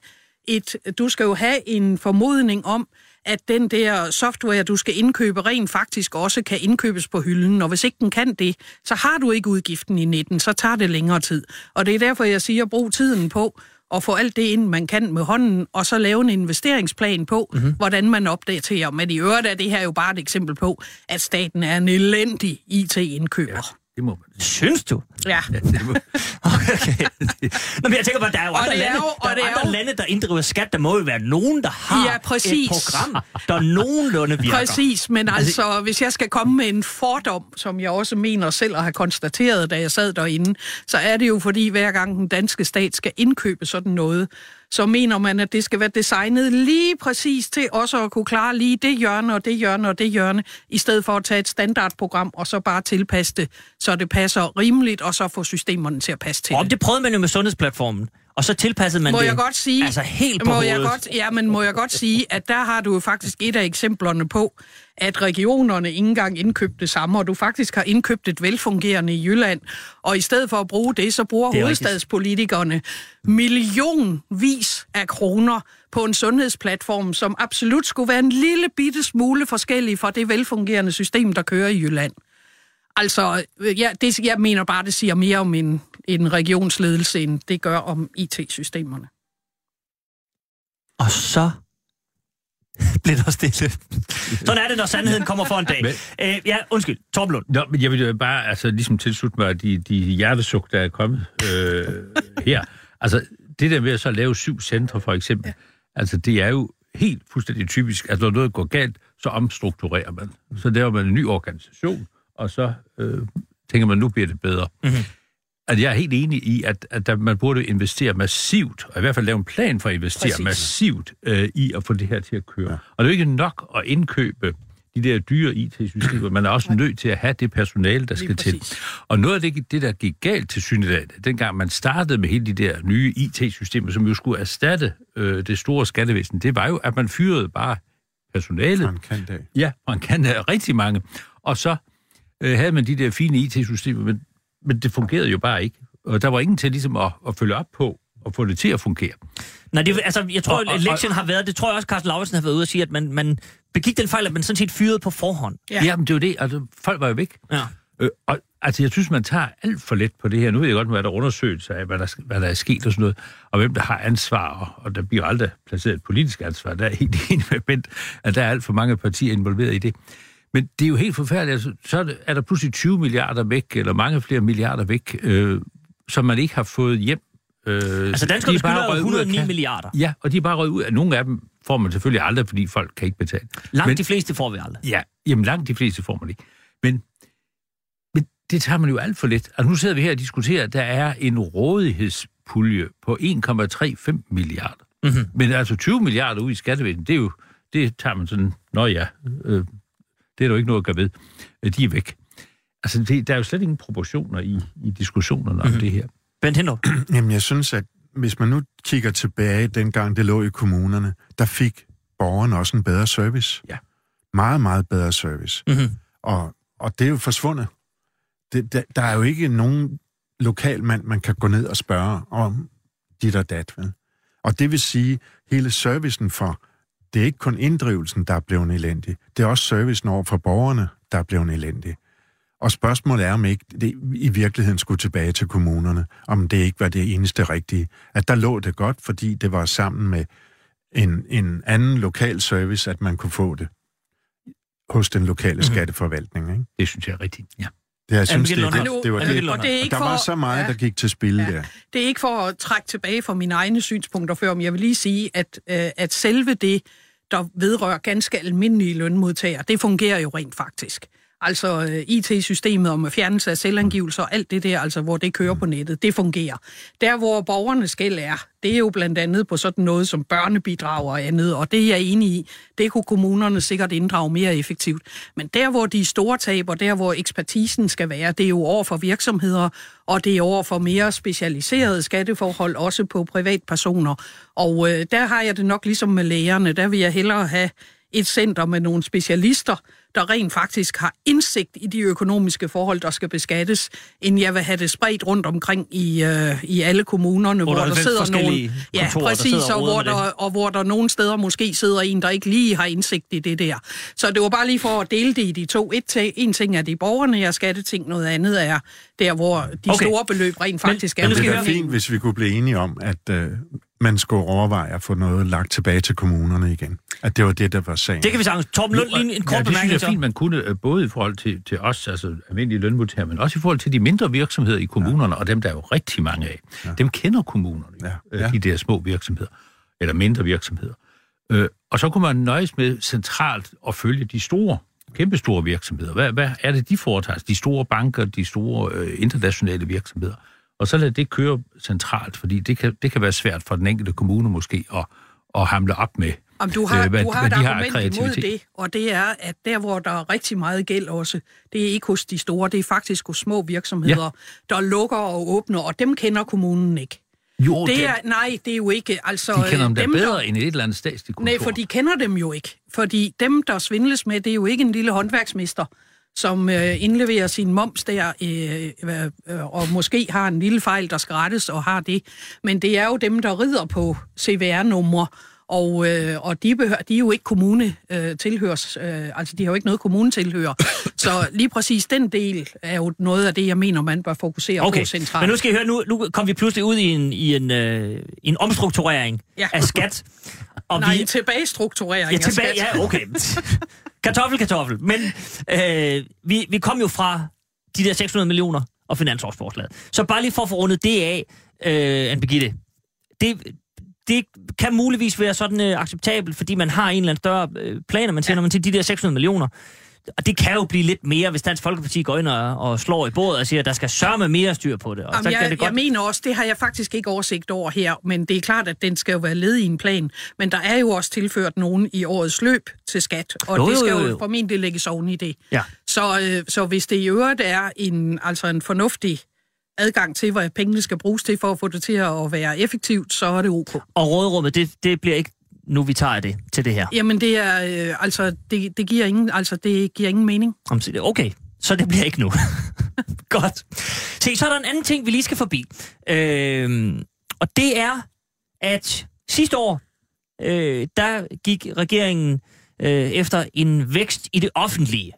et, du skal jo have en formodning om, at den der software, du skal indkøbe, rent faktisk også kan indkøbes på hylden. Og hvis ikke den kan det, så har du ikke udgiften i 19, så tager det længere tid. Og det er derfor, jeg siger, brug tiden på at få alt det ind, man kan med hånden, og så lave en investeringsplan på, mm-hmm. hvordan man opdaterer. Men i øvrigt er det her jo bare et eksempel på, at staten er en elendig IT-indkøber. Ja. Det må man Synes du? Ja. okay. Nå, men jeg tænker bare, der er jo andre, lande, jo, der, er andre jo... lande, der inddriver skat. Der må jo være nogen, der har ja, præcis. et program, der nogenlunde virker. Præcis, men altså, altså, hvis jeg skal komme med en fordom, som jeg også mener selv at have konstateret, da jeg sad derinde, så er det jo fordi, hver gang den danske stat skal indkøbe sådan noget, så mener man, at det skal være designet lige præcis til også at kunne klare lige det hjørne og det hjørne og det hjørne, i stedet for at tage et standardprogram og så bare tilpasse det, så det passer rimeligt, og så få systemerne til at passe til og det. det prøvede man jo med sundhedsplatformen. Og så tilpassede man må det jeg godt sige, altså helt på må hovedet. jeg godt, Ja, men må jeg godt sige, at der har du jo faktisk et af eksemplerne på, at regionerne ikke engang indkøbte det samme, og du faktisk har indkøbt et velfungerende i Jylland. Og i stedet for at bruge det, så bruger det hovedstadspolitikerne millionvis af kroner på en sundhedsplatform, som absolut skulle være en lille bitte smule forskellig fra det velfungerende system, der kører i Jylland. Altså, ja, det, jeg mener bare, det siger mere om en, en regionsledelse, end det gør om IT-systemerne. Og så blev der stille. Sådan er det, når sandheden kommer for en dag. Men, øh, ja, undskyld. Torben Lund. Nå, men jeg vil jo bare altså, ligesom tilslutte mig de, de hjertesuk, der er kommet øh, her. Altså, det der med at så lave syv centre, for eksempel, ja. altså, det er jo helt fuldstændig typisk, at når noget går galt, så omstrukturerer man. Så laver man en ny organisation, og så øh, tænker man, nu bliver det bedre. Mm-hmm. At jeg er helt enig i, at, at man burde investere massivt, og i hvert fald lave en plan for at investere Præcis. massivt øh, i at få det her til at køre. Ja. Og det er jo ikke nok at indkøbe de der dyre IT-systemer. Man er også nødt til at have det personale, der skal til. Og noget af det, det der gik galt til synligheden, dengang man startede med hele de der nye IT-systemer, som jo skulle erstatte øh, det store skattevæsen, det var jo, at man fyrede bare personalet. Man kan det. Ja, man kan have rigtig mange. Og så øh, havde man de der fine IT-systemer, men, men det fungerede jo bare ikke. Og der var ingen til ligesom at, at følge op på og få det til at fungere. Nej, det, altså, jeg tror, Og- lektien har været, det tror jeg også, Carsten Lauritsen har været ude og sige, at man, man begik den fejl, at man sådan set fyrede på forhånd. Ja. Ja. Jamen, det er jo det. Altså, folk var jo væk. Ja. Øh, og altså, jeg synes, man tager alt for let på det her. Nu ved jeg godt, hvad der er undersøgelser af, hvad der, hvad der er sket og sådan noget, og hvem der har ansvar, og, og der bliver aldrig placeret et politisk ansvar. Der er helt enig med Bent, at der er alt for mange partier involveret i det. Men det er jo helt forfærdeligt. Altså, så er, det, er der pludselig 20 milliarder væk, eller mange flere milliarder væk, øh, som man ikke har fået hjem. Øh, Altså, danskerne er skylder jo røget ud af 109 kassen. milliarder. Ja, og de er bare røget ud af. Nogle af dem får man selvfølgelig aldrig, fordi folk kan ikke betale. Langt Men- de fleste får vi aldrig. Ja, jamen langt de fleste får man ikke. Men, men det tager man jo alt for let. Altså nu sidder vi her og diskuterer, at der er en rådighedspulje på 1,35 milliarder. Mm-hmm. Men altså 20 milliarder ud i skattevæsenet, det er jo, det tager man sådan, nå ja, øh, det er der jo ikke noget at gøre ved. Øh, De er væk. Altså, det, der er jo slet ingen proportioner i, i diskussionerne om det her. Bent Hindrup. Jamen, jeg synes, at hvis man nu kigger tilbage, dengang det lå i kommunerne, der fik borgerne også en bedre service. Ja. Meget, meget bedre service. Mm-hmm. Og, og det er jo forsvundet. Det, der, der er jo ikke nogen lokal mand, man kan gå ned og spørge om dit og dat, vel? Og det vil sige, hele servicen for, det er ikke kun inddrivelsen, der er blevet elendig, det er også servicen over for borgerne, der er blevet elendig. Og spørgsmålet er, om ikke det i virkeligheden skulle tilbage til kommunerne, om det ikke var det eneste rigtige. At der lå det godt, fordi det var sammen med en, en anden lokal service, at man kunne få det hos den lokale Mhm. skatteforvaltning. Ikke? Det synes jeg er rigtigt, ja. Det, jeg synes, det, det, det var det. Og det er Og ikke der for, var så meget, der gik til spil Ja. der. Det er ikke for at trække tilbage fra mine egne synspunkter før, men jeg vil lige sige, at, øh, at selve det, der vedrører ganske almindelige lønmodtagere, det fungerer jo rent faktisk. Altså øh, IT-systemet om fjernelse af selvangivelser og alt det der, altså hvor det kører på nettet, det fungerer. Der, hvor borgernes skæld er, det er jo blandt andet på sådan noget som børnebidrag og andet, og det er jeg enig i, det kunne kommunerne sikkert inddrage mere effektivt. Men der, hvor de store taber, der, hvor ekspertisen skal være, det er jo over for virksomheder, og det er over for mere specialiserede skatteforhold, også på privatpersoner. Og øh, der har jeg det nok ligesom med lægerne, der vil jeg hellere have et center med nogle specialister, der rent faktisk har indsigt i de økonomiske forhold, der skal beskattes, end jeg vil have det spredt rundt omkring i, øh, i alle kommunerne, hvor der 98 sidder nogen, ja, kontorer, der præcis, sidder og hvor der, og hvor der nogle steder måske sidder en, der ikke lige har indsigt i det der. Så det var bare lige for at dele det i de to. Et, til- en ting er de borgerne er skatteting, noget andet er der, hvor de Okay. store beløb rent faktisk men er. skal Det er fint, hvis vi kunne blive enige om, at øh, man skulle overveje at få noget lagt tilbage til kommunerne igen. At det var det, der var sagen. Det kan vi sagtens. Torben Lund, lige en kort ja, det bemærkning. jeg er fint, man kunne, øh, både i forhold til, til os, altså almindelige lønmodtagere, men også i forhold til de mindre virksomheder i kommunerne, ja. og dem der er jo rigtig mange af. Ja. Dem kender kommunerne, Ja, ja. ja. Ja. de der små virksomheder, eller mindre virksomheder. Øh, og så kunne man nøjes med centralt at følge de store, kæmpestore virksomheder. Hvad, hvad er det, de foretager? De store banker, de store øh, internationale virksomheder. Og så lad det køre centralt, fordi det kan, det kan være svært for den enkelte kommune måske at, at hamle op med. Om du har, øh, hvad- du har hvad et de har argument imod det, og det er, at der, hvor der er rigtig meget gæld også, det er ikke hos de store, det er faktisk hos små virksomheder, ja. der lukker og åbner, og dem kender kommunen ikke. Jo, Det er, nej, det er jo ikke, altså... de kender dem dem, bedre der, end et eller andet statsligt kontor. Nej, for de kender dem jo ikke. Fordi dem, der svindles med, det er jo ikke en lille håndværksmester, som øh, indleverer sin moms der, øh, øh, og måske har en lille fejl, der skal rettes, og har det. Men det er jo dem, der rider på CVR-numre, og, øh, og de, behør, de er jo ikke kommune øh, tilhørs, øh, altså de har jo ikke noget kommune tilhører. Så lige præcis den del er jo noget af det, jeg mener, man bør fokusere Okay, på centralt. men nu skal I høre, nu, nu kom vi pludselig ud i en, i en, øh, en omstrukturering Ja. af skat. Og Nej, vi, tilbagestrukturering ja, af tilbage, skat. ja, okay. kartoffel, kartoffel. Men øh, vi, vi kom jo fra de der 600 millioner og finansårsforslaget. Så bare lige for at få rundet det af, øh, Anne Birgitte. Det, det kan muligvis være sådan øh, acceptabelt, fordi man har en eller anden større øh, plan, og man sender ja. man til de der 600 millioner. Og det kan jo blive lidt mere, hvis Dansk Folkeparti går ind og, og slår i bordet og siger, at der skal sørge mere styr på det. Og Jamen, så jeg, det godt... jeg mener også, det har jeg faktisk ikke oversigt over her, men det er klart, at den skal jo være led i en plan. Men der er jo også tilført nogen i årets løb til skat, og Jo, det skal jo, jo, jo. formentlig lægges oven i det. Ja. Så, øh, så hvis det i øvrigt er en, altså en fornuftig adgang til, hvad pengene skal bruges til for at få det til at være effektivt, så er det ok. Og rådrummet, det, det bliver ikke nu, vi tager det til det her. Jamen det er, øh, altså, det, det, giver ingen, altså, det giver ingen mening. Om- Okay, så det bliver ikke nu. Godt. Se, så er der en anden ting, vi lige skal forbi. Øhm, og det er, at sidste år, øh, der gik regeringen øh, efter en vækst i det offentlige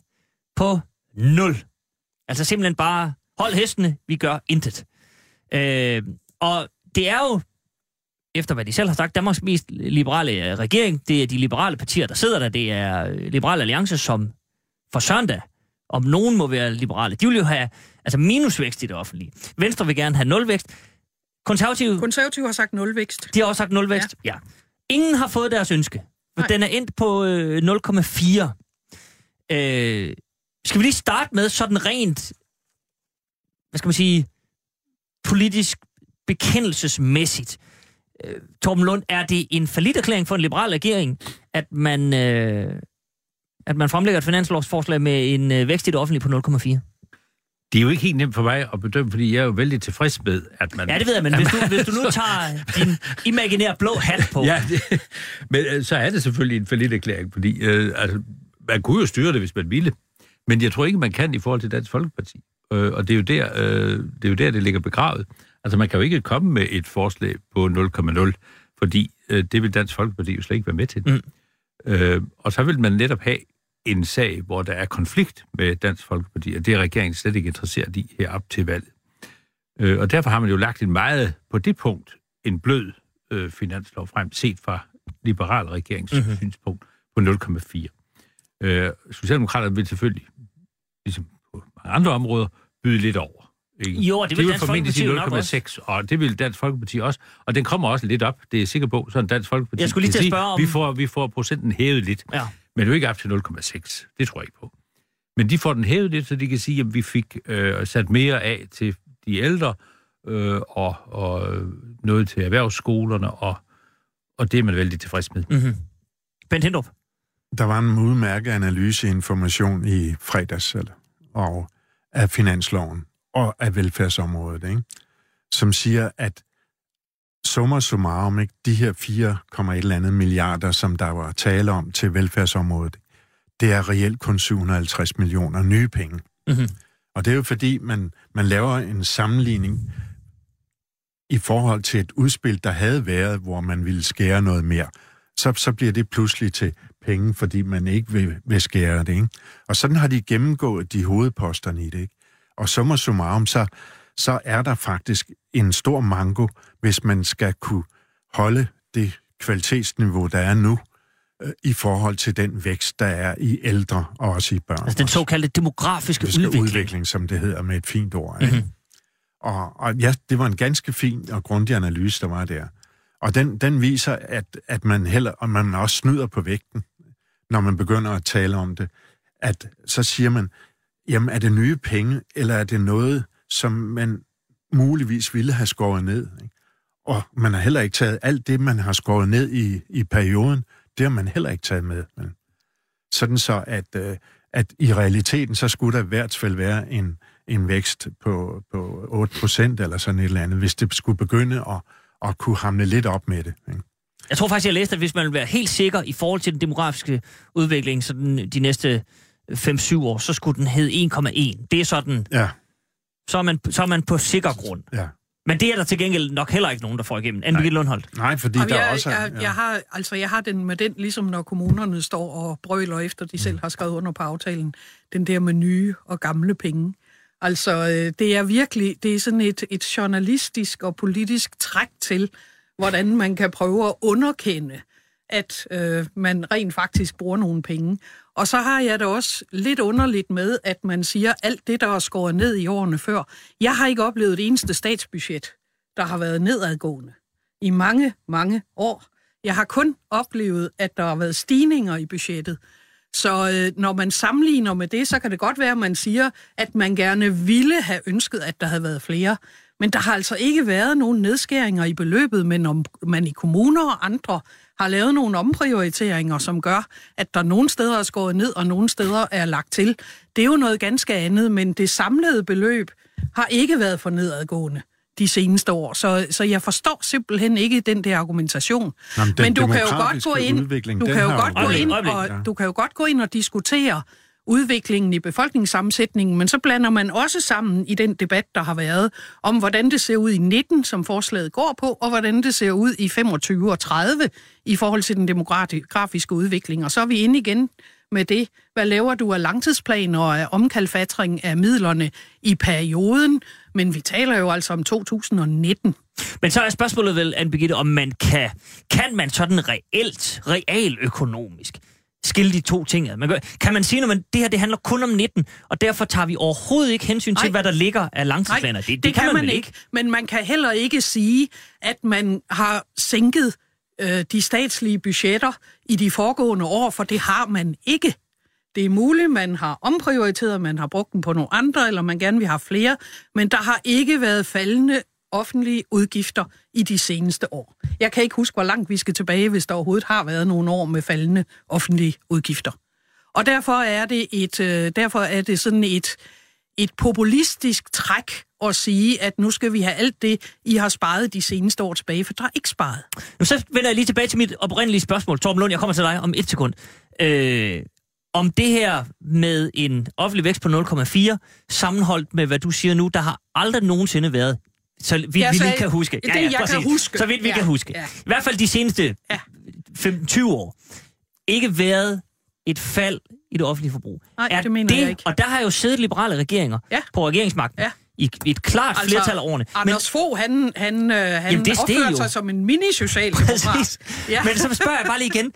på nul. Altså simpelthen bare, hold hestene, vi gør intet. Øh, og det er jo, efter hvad de selv har sagt, Danmarks mest liberale øh, regering. Det er de liberale partier, der sidder der. Det er øh, Liberale Alliance, som for søndag, om nogen må være liberale. De vil jo have altså minusvækst i det offentlige. Venstre vil gerne have nulvækst. Konservative, Konservative har sagt nulvækst. de har også sagt nulvækst. Ja. ja. Ingen har fået deres ønske, for Nej. den er endt på øh, 0,4. Øh, skal vi lige starte med sådan rent, hvad skal man sige, politisk bekendelsesmæssigt. Øh, Torben Lund, er det en erklæring for en liberal regering, at man, øh, at man fremlægger et finanslovsforslag med en øh, vækst i det offentlige på 0,4? Det er jo ikke helt nemt for mig at bedømme, fordi jeg er jo vældig tilfreds med, at man... Ja, det ved jeg, men hvis du, hvis du nu tager din imaginære blå hat på, Ja, det, men øh, så er det selvfølgelig en forlit erklæring, fordi øh, altså, man kunne jo styre det, hvis man ville. Men jeg tror ikke, man kan i forhold til Dansk Folkeparti. Øh, og det er, jo der, øh, det er jo der, det ligger begravet. Altså, man kan jo ikke komme med et forslag på 0,0, fordi øh, det vil Dansk Folkeparti jo slet ikke være med til. Mm. Øh, og så vil man netop have en sag, hvor der er konflikt med Dansk Folkeparti, og det er regeringen slet ikke interesseret i her op til valget. Øh, og derfor har man jo lagt en meget, på det punkt, en blød øh, finanslov frem, set fra liberal regerings Mhm. mm-hmm. synspunkt på 0,4. Øh, Socialdemokraterne vil selvfølgelig, ligesom på mange andre områder, byde lidt over. Ikke? Jo, det vil de Dansk formentlig Folkeparti sige jo nok 0,6, og det vil Dansk Folkeparti også. Og den kommer også lidt op, det er jeg sikker på, sådan Dansk Folkeparti Jeg skulle lige til at sige, spørge om- vi får, vi får procenten hævet lidt. Ja. Men jo ikke op til 0,6. Det tror jeg ikke på. Men de får den hævet lidt, så de kan sige, at vi fik øh, sat mere af til de ældre, øh, og, og noget til erhvervsskolerne, og, og det er man vældig tilfreds med. Mm-hmm. Bent Hindrup. Der var en udmærket analyseinformation i fredags, eller, og af finansloven og af velfærdsområdet, ikke? som siger, at summer summarum, ikke, de her 4, et eller andet milliarder, som der var tale om til velfærdsområdet, det er reelt kun 750 millioner nye penge. Mm-hmm. Og det er jo fordi, man, man laver en sammenligning i forhold til et udspil, der havde været, hvor man ville skære noget mere. Så, så bliver det pludselig til penge, fordi man ikke vil, vil skære det. Ikke? Og sådan har de gennemgået de hovedposterne i det. Ikke? Og summa summarum, så, så er der faktisk en stor mango, hvis man skal kunne holde det kvalitetsniveau, der er nu, øh, i forhold til den vækst, der er i ældre og også i børn. Altså den såkaldte demografiske udvikling. udvikling. udvikling, som det hedder med et fint ord. Ikke? Mhm. Mm-hmm. Og, og ja, det var en ganske fin og grundig analyse, der var der. Og den, den viser, at, at man heller, og man også snyder på vægten, når man begynder at tale om det. At så siger man, jamen er det nye penge, eller er det noget, som man muligvis ville have skåret ned? Ikke? Og man har heller ikke taget alt det, man har skåret ned i, i perioden, det har man heller ikke taget med. Men sådan så, at, øh, at i realiteten, så skulle der i hvert fald være en, en vækst på, på 8 procent eller sådan et eller andet, hvis det skulle begynde at, at kunne hamle lidt op med det. Ikke? Jeg tror faktisk, jeg læste, at hvis man vil være helt sikker i forhold til den demografiske udvikling så den, de næste 5-7 år, så skulle den hedde 1,1. Det er sådan, Ja, så er, man, så er man på sikker grund. ja. Men det er der til gengæld nok heller ikke nogen, der får igennem. Anne Birgitte Lundholdt. Nej, fordi Jamen, der jeg, også er... jeg, jeg, har, altså, jeg har den med den, ligesom når kommunerne står og brøler efter, de selv har skrevet under på aftalen, den der med nye og gamle penge. Altså, øh, det er virkelig, det er sådan et, et journalistisk og politisk træk til, hvordan man kan prøve at underkende, at øh, man rent faktisk bruger nogle penge. Og så har jeg det også lidt underligt med, at man siger alt det, der er skåret ned i årene før. Jeg har ikke oplevet det eneste statsbudget, der har været nedadgående i mange, mange år. Jeg har kun oplevet, at der har været stigninger i budgettet. Så øh, når man sammenligner med det, så kan det godt være, at man siger, at man gerne ville have ønsket, at der havde været flere. Men der har altså ikke været nogen nedskæringer i beløbet, men om man i kommuner og andre har lavet nogle omprioriteringer, som gør, at der nogle steder er skåret ned, og nogle steder er lagt til. Det er jo noget ganske andet, men det samlede beløb har ikke været for nedadgående de seneste år. Så, så jeg forstår simpelthen ikke den der argumentation. Jamen, den Men du kan jo godt gå ind, du kan jo godt gå ind og du kan jo godt gå ind og diskutere udviklingen i befolkningssammensætningen, men så blander man også sammen i den debat, der har været, om hvordan det ser ud i 19, som forslaget går på, og hvordan det ser ud i 25 og 30 i forhold til den demografiske udvikling. Og så er vi inde igen med det. Hvad laver du af langtidsplaner og af omkalfatring af midlerne i perioden? Men vi taler jo altså om 2019. Men så er spørgsmålet vel, anne Birgitte, om man kan, kan man sådan reelt, realøkonomisk skille de to ting ad? Man gør, kan man sige, at det her det handler kun om 19, og derfor tager vi overhovedet ikke hensyn til, Nej. hvad der ligger af langtidsplaner? Nej, det, det, kan, man, vel ikke. Men man kan heller ikke sige, at man har sænket øh, de statslige budgetter i de foregående år, for det har man ikke. Det er muligt, man har omprioriteret, man har brugt dem på nogle andre, eller man gerne vil have flere, men der har ikke været faldende offentlige udgifter i de seneste år. Jeg kan ikke huske, hvor langt vi skal tilbage, hvis der overhovedet har været nogle år med faldende offentlige udgifter. Og derfor er det et, øh, derfor er det sådan et, et populistisk træk at sige, at nu skal vi have alt det, I har sparet de seneste år tilbage, for der er ikke sparet. Nu så vender jeg lige tilbage til mit oprindelige spørgsmål. Torben Lund, jeg kommer til dig om et sekund. Øh, om det her med en offentlig vækst på 0,4, sammenholdt med, hvad du siger nu, der har aldrig nogensinde været, så vidt Jeg vi lige kan huske. det, jeg kan præcis. huske. Så vidt vi Ja, kan huske. ja. I hvert fald de seneste Ja. 15-20 år. Ikke været et fald i det offentlige forbrug. Nej, er det mener jeg ikke. Og der har jo siddet liberale regeringer Ja. på regeringsmagten Ja. i, et klart altså, flertal af årene. Anders Fogh, han, han, øh, han Jamen, det det opfører jo. sig som en mini-socialdemokrat. Præcis. Ja. Ja. Men så spørger jeg bare lige igen.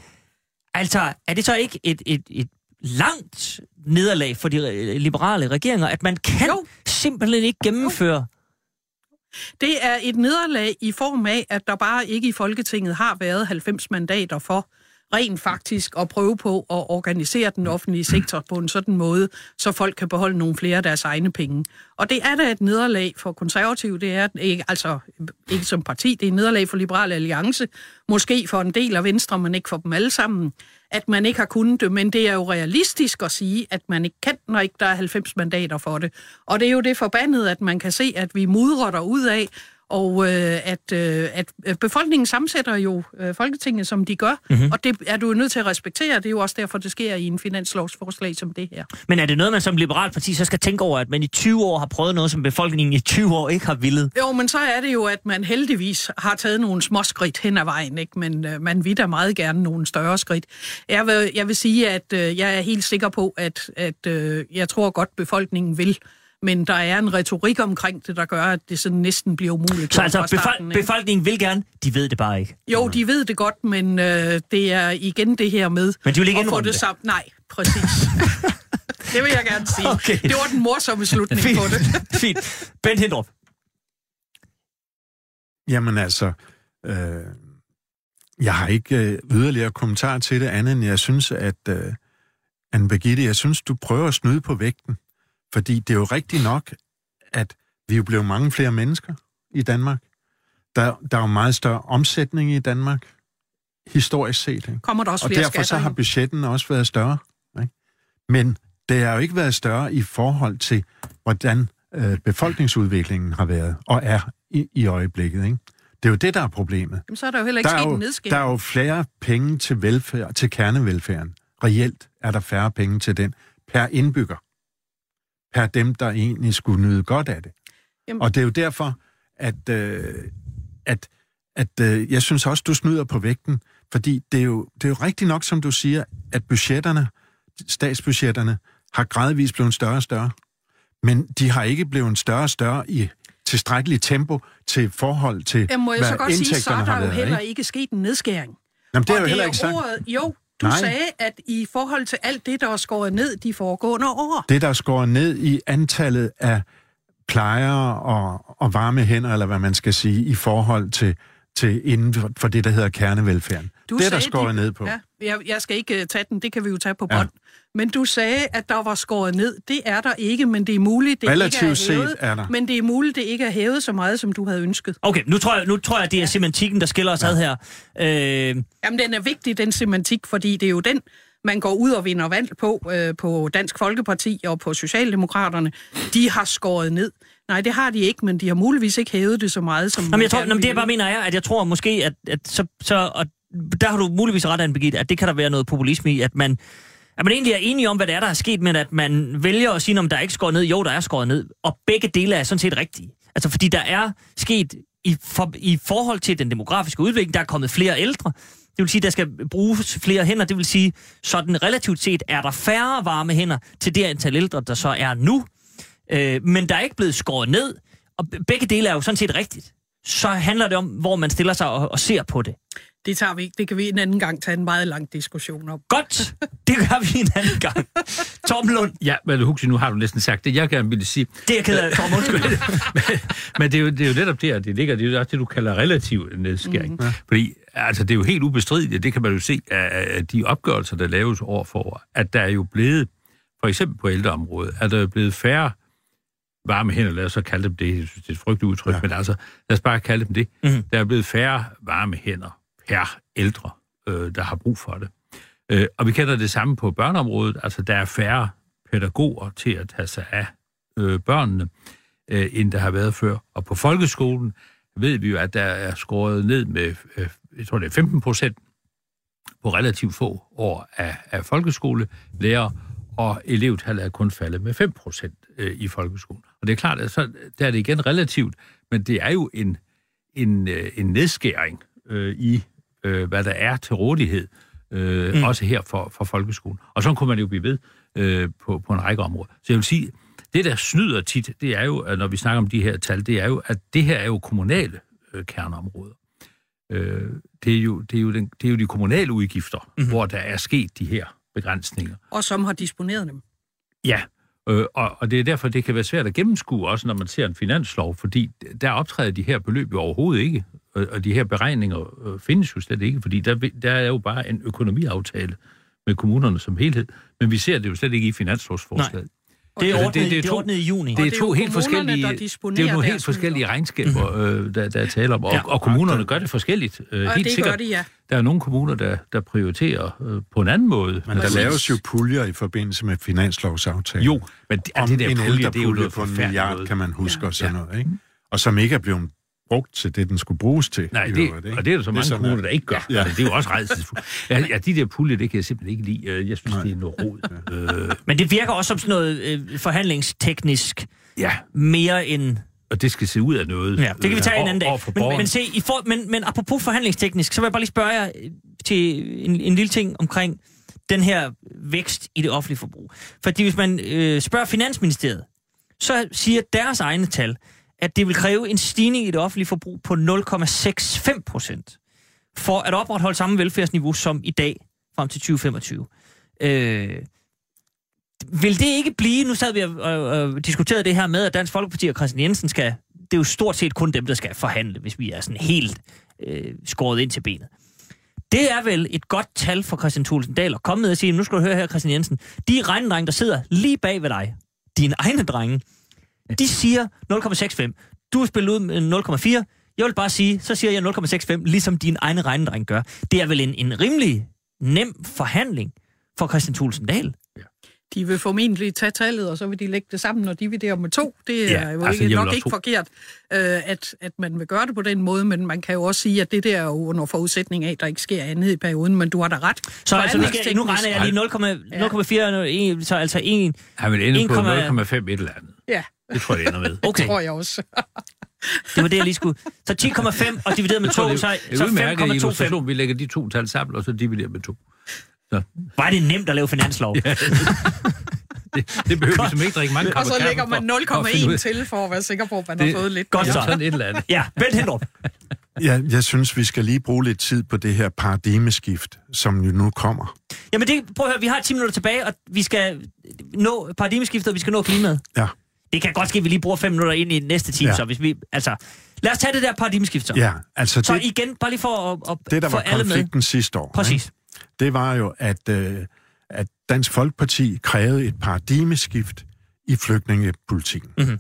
Altså, er det så ikke et, et, et langt nederlag for de liberale regeringer, at man kan Jo. jo. simpelthen ikke gennemføre... Det er et nederlag i form af, at der bare ikke i Folketinget har været 90 mandater for rent faktisk at prøve på at organisere den offentlige sektor på en sådan måde, så folk kan beholde nogle flere af deres egne penge. Og det er da et nederlag for konservative, det er ikke, altså ikke som parti, det er et nederlag for Liberale Alliance, måske for en del af Venstre, men ikke for dem alle sammen, at man ikke har kunnet det, men det er jo realistisk at sige, at man ikke kan, når ikke der er 90 mandater for det. Og det er jo det forbandede, at man kan se, at vi mudrer der ud af, og øh, at, øh, at øh, befolkningen sammensætter jo øh, Folketinget, som de gør, Mhm. mm-hmm. og det er du nødt til at respektere. Det er jo også derfor, det sker i en finanslovsforslag som det her. Men er det noget, man som liberalt parti så skal tænke over, at man i 20 år har prøvet noget, som befolkningen i 20 år ikke har villet? Jo, men så er det jo, at man heldigvis har taget nogle små skridt hen ad vejen, ikke? men øh, man vil da meget gerne nogle større skridt. Jeg vil, jeg vil sige, at øh, jeg er helt sikker på, at, at øh, jeg tror godt, befolkningen vil, men der er en retorik omkring det, der gør, at det sådan næsten bliver umuligt. Så altså, starten, befol- ikke? befolkningen vil gerne, de ved det bare ikke. Jo, de ved det godt, men øh, det er igen det her med Men de vil ikke at få indrømme det det. sammen. Nej, præcis. det vil jeg gerne sige. Okay. Det var den morsomme slutning Fint. på det. Fint. Bent Hindrup. Jamen altså, øh, jeg har ikke øh, yderligere kommentar til det andet, end jeg synes, at øh, Anne Birgitte, jeg synes, du prøver at snyde på vægten. Fordi det er jo rigtigt nok, at vi er jo blevet mange flere mennesker i Danmark. Der, der er jo meget større omsætning i Danmark, historisk set. Ikke? Kommer der også Og flere derfor så har budgetten også været større. Ikke? Men det har jo ikke været større i forhold til, hvordan øh, befolkningsudviklingen har været og er i, i øjeblikket. Ikke? Det er jo det, der er problemet. Jamen, så er der jo heller ikke Der er, sket en jo, nedskæring. der er jo flere penge til, velfærd, til kernevelfærden. Reelt er der færre penge til den per indbygger. Per dem, der egentlig skulle nyde godt af det. Jamen- Og det er jo derfor, at, øh, at, at øh, jeg synes også, du snyder på vægten. Fordi det er, jo, det er jo rigtigt nok, som du siger, at budgetterne, statsbudgetterne, har gradvist blevet større og større. Men de har ikke blevet større og større i tilstrækkeligt tempo til forhold til, Jamen, må jeg hvad så godt sige, så er der jo heller ikke? ikke sket en nedskæring. Jamen, det Og er jo heller ikke sagt. ordet, jo, du Nej. sagde, at i forhold til alt det, der er skåret ned de foregående år, Det, der skåret ned i antallet af plejere og, og varme hænder, eller hvad man skal sige, i forhold til, til inden for, det, der hedder kernevelfærden. Du det er der skåret de- ned på. Ja, jeg, jeg skal ikke uh, tage den, det kan vi jo tage på Ja. bånd. Men du sagde, at der var skåret ned. Det er der ikke, men det er muligt, det Relativt ikke er set hævet. er der. Men det er muligt, det ikke er hævet så meget, som du havde ønsket. Okay, nu tror jeg, nu tror jeg det er semantikken, der skiller os ad her. Øh, Jamen, den er vigtig, den semantik, fordi det er jo den, man går ud og vinder valg på, øh, på Dansk Folkeparti og på Socialdemokraterne. De har skåret ned. Nej, det har de ikke, men de har muligvis ikke hævet det så meget, som Jamen, jeg tror, jamen, det jeg bare mener er, at jeg tror måske, at, at så, så og der har du muligvis ret, Anne at det kan der være noget populisme i, at man, at man egentlig er enige om, hvad det er, der er sket, men at man vælger at sige, om der er ikke skåret ned. Jo, der er skåret ned. Og begge dele er sådan set rigtige. Altså, fordi der er sket i, for, i forhold til den demografiske udvikling, der er kommet flere ældre. Det vil sige, der skal bruges flere hænder. Det vil sige, sådan relativt set er der færre varme hænder til det antal ældre, der så er nu. Øh, men der er ikke blevet skåret ned, og begge dele er jo sådan set rigtigt. Så handler det om, hvor man stiller sig og, og ser på det. Det tager vi ikke. Det kan vi en anden gang tage en meget lang diskussion om. Godt, det gør vi en anden gang. Torben Lund, Ja, men Huxi, nu har du næsten sagt det, jeg gerne ville sige. det er jeg ked af, Torben, undskyld. men, men det er, jo, det er jo netop der, det ligger. Det er jo også det, du kalder relativ nedskæring. Mm. Fordi altså, det er jo helt ubestrideligt, det kan man jo se af, af de opgørelser, der laves år for år, at der er jo blevet, for eksempel på ældreområdet, at der er blevet færre varme hænder, lad os så kalde dem det, jeg synes, det er et frygteligt udtryk, ja. men altså, lad os bare kalde dem det. Mhm. Der er blevet færre varme hænder per ældre, øh, der har brug for det. Øh, og vi kender det samme på børneområdet, altså der er færre pædagoger til at tage sig af øh, børnene, øh, end der har været før. Og på folkeskolen ved vi jo, at der er skåret ned med, øh, jeg tror det er 15 procent på relativt få år af, af folkeskolelærer, og elevtallet er kun faldet med 5 procent øh, i folkeskolen. Og det er klart, at så, der er det igen relativt, men det er jo en, en, øh, en nedskæring øh, i, øh, hvad der er til rådighed, øh, mm. også her for, for folkeskolen. Og så kunne man jo blive ved øh, på, på en række områder. Så jeg vil sige, det der snyder tit, det er jo, at når vi snakker om de her tal, det er jo, at det her er jo kommunale øh, kerneområder. Øh, det, er jo, det, er jo den, det er jo de kommunale udgifter, mm. hvor der er sket de her begrænsninger. Og som har disponeret dem. Ja, øh, og, og det er derfor, det kan være svært at gennemskue, også når man ser en finanslov, fordi der optræder de her beløb jo overhovedet ikke, og, og de her beregninger øh, findes jo slet ikke, fordi der, der er jo bare en økonomiaftale med kommunerne som helhed, men vi ser det jo slet ikke i finanslovsforslaget. Det er Altså, ordnet, det, det, det er det er to- ordnet i juni. Det er det er to helt forskellige, det er nogle helt forskellige regnskaber, øh, der, der er tale om, og, Ja. og kommunerne gør det forskelligt. Øh, Og helt det sikkert. gør de, ja. Der er nogle kommuner, der, der prioriterer øh, på en anden måde. Men der Præcis. laves jo puljer i forbindelse med finanslovsaftalen. Jo, men det, Om det der en pulje, det er jo noget på en milliard, noget. kan man huske, Ja. og sådan Ja. noget, ikke? Og som ikke er blevet brugt til det, den skulle bruges til. Nej, det, øvrigt, ikke? og det er der så mange sådan, kommuner, der ikke gør. Ja. Ja. Det er jo også redselsfuldt. Ja, ja, de der puljer, det kan jeg simpelthen ikke lide. Øh, Jeg synes, Nej. det er noget rod. Øh, Men det virker også som sådan noget øh, forhandlingsteknisk ja, mere end... og det skal se ud af noget. Ja, det kan vi tage en anden dag. Men, men, se, i for, men, men apropos forhandlingsteknisk, så vil jeg bare lige spørge jer til en, en lille ting omkring den her vækst i det offentlige forbrug. Fordi hvis man øh, spørger Finansministeriet, så siger deres egne tal, at det vil kræve en stigning i det offentlige forbrug på 0,65 procent for at opretholde samme velfærdsniveau som i dag frem til 2025. Øh, vil det ikke blive, nu sad vi og, og, og diskuterede det her med, at Dansk Folkeparti og Christian Jensen skal, det er jo stort set kun dem, der skal forhandle, hvis vi er sådan helt øh, skåret ind til benet. Det er vel et godt tal for Christian Thulesen Dahl at komme med og sige, nu skal du høre her, Christian Jensen, de regnedrenge, der sidder lige bag ved dig, dine egne drenge, de siger 0,65. Du har spillet ud med 0,4. Jeg vil bare sige, så siger jeg 0,65, ligesom din egne regnedreng gør. Det er vel en, en rimelig nem forhandling for Christian Thulesen Dahl. De vil formentlig tage tallet, og så vil de lægge det sammen og dividere med to. Det Ja, er jo altså, ikke, nok ikke tro- forkert, øh, at, at man vil gøre det på den måde, men man kan jo også sige, at det der er jo under forudsætning af, at der ikke sker andet i perioden, men du har da ret. Så altså, nu, skal, nu regner jeg lige 0,4, så altså 1. Han vil ende på 1,5 0,5 et eller andet. Ja, Det tror jeg, det ender med. det Okay, tror jeg også. det var det, jeg lige skulle. Så 10,5 og divideret med 2, det så, er så en udmærket 5,25. illustration. Vi lægger de to tal sammen, og så dividerer med to. Var det nemt at lave finanslov? Det, det behøver vi som ikke drikke mange Og så lægger man for- for at finde ud 0,1 af. til, for at være sikker på, at man Det- har fået lidt. Godt Ja, så. sådan et eller andet. Ja, Bent Hendrup. Ja, jeg synes, vi skal lige bruge lidt tid på det her paradigmeskift, som jo nu kommer. Jamen det, prøv at høre, vi har 10 minutter tilbage, og vi skal nå paradigmeskiftet, og vi skal nå klimaet. Ja. Det kan godt ske, at vi lige bruger fem minutter ind i næste time, Ja. så hvis vi... Altså, lad os tage det der paradigmeskift så. Ja, altså Så det, igen, bare lige for at, at det der få var alle med. konflikten sidste år, Præcis. Ikke? Det var jo, at, øh, at Dansk Folkeparti krævede et paradigmeskift i flygtningepolitikken Mhm.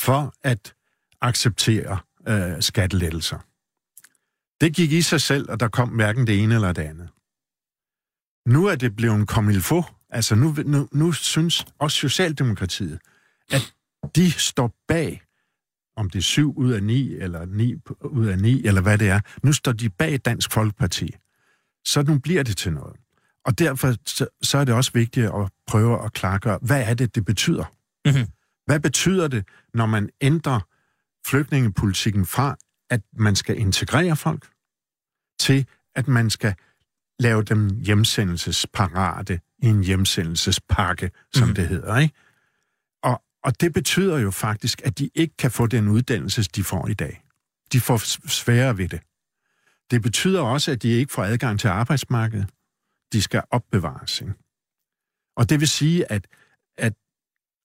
for at acceptere øh, skattelettelser. Det gik i sig selv, og der kom hverken det ene eller det andet. Nu er det blevet en komilfo. Altså nu, nu, nu synes også Socialdemokratiet, at de står bag, om det er syv ud af ni, eller ni ud af ni, eller hvad det er. Nu står de bag Dansk Folkeparti. Så nu bliver det til noget. Og derfor så, så er det også vigtigt at prøve at klargøre, hvad er det, det betyder? Mhm. Hvad betyder det, når man ændrer flygtningepolitikken fra, at man skal integrere folk, til at man skal lave dem hjemsendelsesparate i en hjemsendelsespakke, som Mhm. mm. det hedder, ikke? Og, og det betyder jo faktisk, at de ikke kan få den uddannelse, de får i dag. De får sværere ved det. Det betyder også, at de ikke får adgang til arbejdsmarkedet. De skal opbevares. Ikke? Og det vil sige, at, at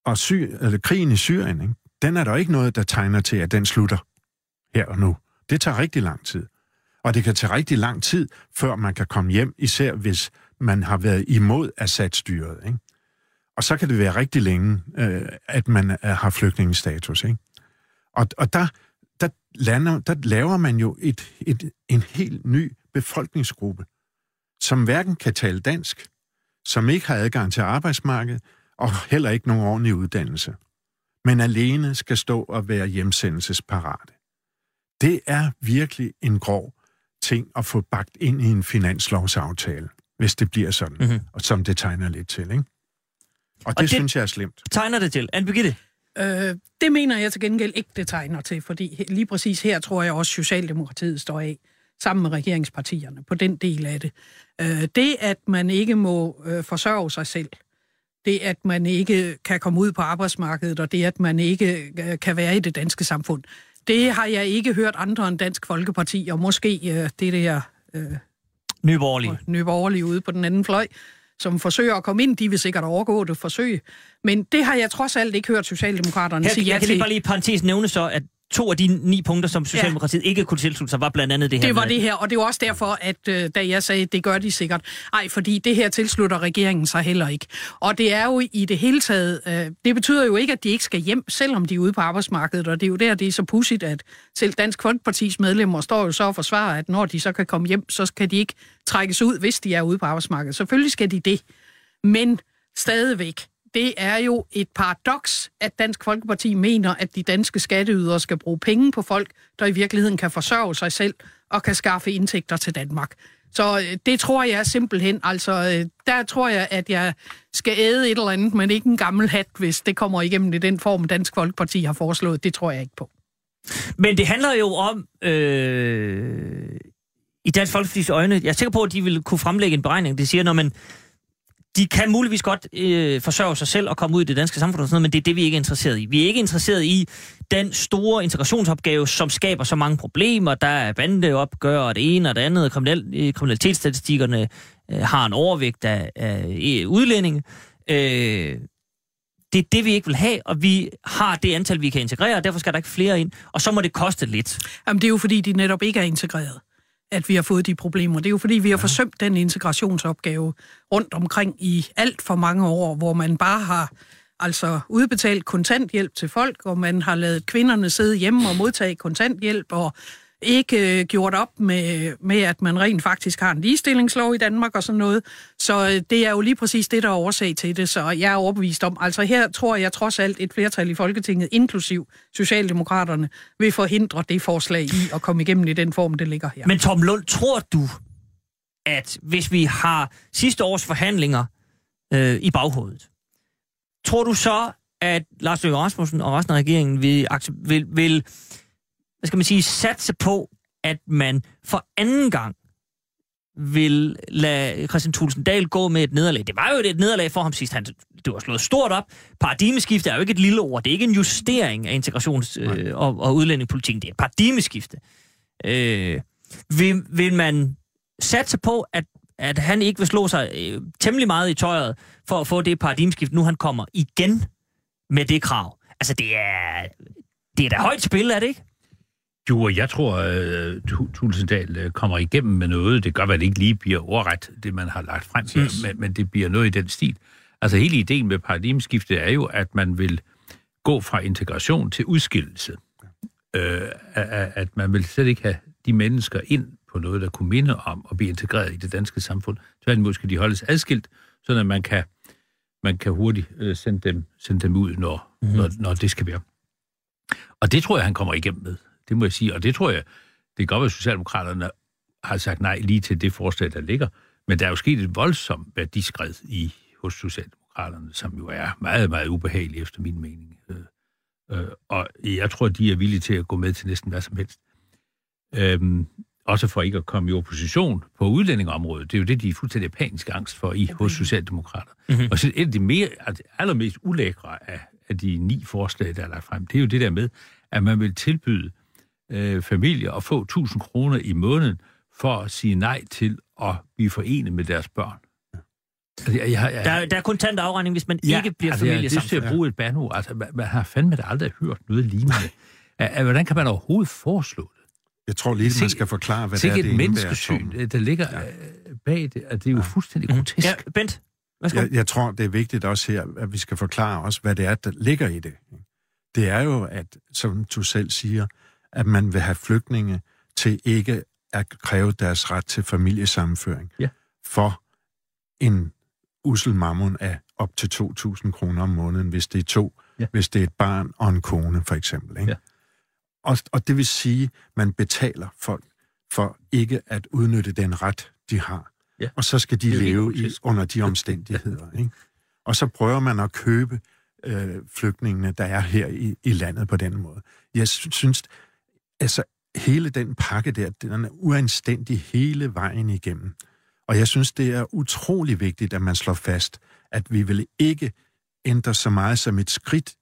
og sy, eller krigen i Syrien, ikke? den er der ikke noget, der tegner til, at den slutter her og nu. Det tager rigtig lang tid. Og det kan tage rigtig lang tid, før man kan komme hjem, især hvis man har været imod Assad-styret. Ikke? Og så kan det være rigtig længe, øh, at man øh, har flygtningestatus. Ikke? Og, og der, der, lander, der laver man jo et, et, en helt ny befolkningsgruppe, som hverken kan tale dansk, som ikke har adgang til arbejdsmarkedet, og heller ikke nogen ordentlig uddannelse, men alene skal stå og være hjemsendelsesparate. Det er virkelig en grov ting at få bagt ind i en finanslovsaftale, hvis det bliver sådan, Mhm. mm-hmm. og som det tegner lidt til, ikke? Og det, det- det synes jeg er slemt. Tegner det til. Anne Birgitte? Øh, det mener jeg til gengæld ikke, det tegner til, fordi lige præcis her tror jeg også, Socialdemokratiet står af sammen med regeringspartierne på den del af det. Øh, det, at man ikke må øh, forsørge sig selv, det, at man ikke kan komme ud på arbejdsmarkedet, og det, at man ikke øh, kan være i det danske samfund, det har jeg ikke hørt andre end Dansk Folkeparti, og måske øh, det der øh, Nyborgerlige. Nye Borgerlige ude på den anden fløj, som forsøger at komme ind. De vil sikkert overgå det forsøg. Men det har jeg trods alt ikke hørt Socialdemokraterne Her, sige ja jeg kan lige til. bare lige parentes nævne så, at to af de ni punkter, som Socialdemokratiet ja. ikke kunne tilslutte sig, var blandt andet det her. Det var med- det her, og det var også derfor, at øh, da jeg sagde, det gør de sikkert. Ej, fordi det her tilslutter regeringen sig heller ikke. Og det er jo i det hele taget, øh, det betyder jo ikke, at de ikke skal hjem, selvom de er ude på arbejdsmarkedet. Og det er jo der, det er så pudsigt, at selv Dansk Folkepartis medlemmer står jo så og forsvarer, at når de så kan komme hjem, så skal de ikke trækkes ud, hvis de er ude på arbejdsmarkedet. Selvfølgelig skal de det. Men stadigvæk, det er jo et paradoks, at Dansk Folkeparti mener, at de danske skatteydere skal bruge penge på folk, der i virkeligheden kan forsørge sig selv og kan skaffe indtægter til Danmark. Så øh, det tror jeg simpelthen, altså øh, der tror jeg, at jeg skal æde et eller andet, men ikke en gammel hat, hvis det kommer igennem i den form, Dansk Folkeparti har foreslået. Det tror jeg ikke på. Men det handler jo om, øh, i Dansk Folkeparti's øjne, jeg er sikker på, at de vil kunne fremlægge en beregning, det siger, når man, de kan muligvis godt øh, forsørge sig selv og komme ud i det danske samfund og sådan noget, men det er det, vi ikke er interesseret i. Vi er ikke interesseret i den store integrationsopgave, som skaber så mange problemer. Der er bandeopgør og det ene og det andet. Kriminal, øh, kriminalitetsstatistikkerne øh, har en overvægt af, af øh, udlændinge. Øh, det er det, vi ikke vil have, og vi har det antal, vi kan integrere, og derfor skal der ikke flere ind, og så må det koste lidt. Jamen, det er jo fordi, de netop ikke er integreret, at vi har fået de problemer. Det er jo fordi, vi har forsømt den integrationsopgave rundt omkring i alt for mange år, hvor man bare har altså udbetalt kontanthjælp til folk, og man har lavet kvinderne sidde hjemme og modtage kontanthjælp, og ikke øh, gjort op med, med, at man rent faktisk har en ligestillingslov i Danmark og sådan noget. Så øh, det er jo lige præcis det, der er årsag til det, så jeg er overbevist om. Altså her tror jeg trods alt et flertal i Folketinget, inklusiv Socialdemokraterne, vil forhindre det forslag i at komme igennem i den form, det ligger her. Men Tom Lund, tror du, at hvis vi har sidste års forhandlinger øh, i baghovedet, tror du så, at Lars Løkke Rasmussen og resten af regeringen vil, vil, vil hvad skal man sige, satse på, at man for anden gang vil lade Christian Thulsen Dahl gå med et nederlag. Det var jo et nederlag for ham sidst. Han, det var slået stort op. Paradigmeskifte er jo ikke et lille ord. Det er ikke en justering af integrations- øh, og, og udlændingepolitikken. Det er et paradigmeskifte. Øh, vil, vil man satse på, at, at han ikke vil slå sig øh, temmelig meget i tøjet for at få det paradigmeskift, nu han kommer igen med det krav? Altså, det er, det er da højt spil, er det ikke? Jo, jeg tror, at uh, Tulsendal øh, kommer igennem med noget. Det gør, at det ikke lige bliver ordret, det man har lagt frem her, men, men det bliver noget i den stil. Altså hele ideen med paradigmeskiftet er jo, at man vil gå fra integration til udskillelse. Øh, at, at man vil slet ikke have de mennesker ind på noget, der kunne minde om at blive integreret i det danske samfund. Tværtimod skal de holdes adskilt, så man kan, man kan hurtigt øh, sende, dem, sende dem ud, når, mm-hmm. når, når det skal være. Og det tror jeg, han kommer igennem med. Det må jeg sige. Og det tror jeg, det er godt, at Socialdemokraterne har sagt nej lige til det forslag, der ligger. Men der er jo sket et voldsomt værdiskred i, hos Socialdemokraterne, som jo er meget, meget ubehageligt efter min mening. Øh, øh, og jeg tror, de er villige til at gå med til næsten hvad som helst. Øhm, også for ikke at komme i opposition på udlændingområdet. Det er jo det, de er fuldstændig panisk angst for i hos Socialdemokrater. Mm-hmm. Og så et af de mere, altså allermest ulækre af, af de ni forslag, der er lagt frem, det er jo det der med, at man vil tilbyde øh, familier at få 1000 kroner i måneden for at sige nej til at blive forenet med deres børn. Altså, jeg, jeg, jeg, der, der er kontant afregning, hvis man ja, ikke bliver altså, familie sammen. Det er at bruge et banord. Altså, man, man har fandme da aldrig hørt noget lignende. Hvordan kan man overhovedet foreslå det? Jeg tror lige, man skal forklare, hvad det er, det et menneskesyn, der ligger ja. Øh, bag det, at det er jo ja. fuldstændig grotesk. Ja, Bent, jeg, jeg tror, det er vigtigt også her, at vi skal forklare os, hvad det er, der ligger i det. Det er jo, at, som du selv siger, at man vil have flygtninge til ikke at kræve deres ret til familiesammenføring ja. for en usel mammon af op til 2.000 kroner om måneden, hvis det er to, ja. hvis det er et barn og en kone, for eksempel. Ikke? Ja. Og, og det vil sige, at man betaler folk for ikke at udnytte den ret, de har. Ja. Og så skal de leve i, under de omstændigheder. Ikke? Og så prøver man at købe øh, flygtningene, der er her i, i landet på den måde. Jeg synes, altså hele den pakke der, den er uanstændig hele vejen igennem. Og jeg synes, det er utrolig vigtigt, at man slår fast, at vi vil ikke ændre så meget som et skridt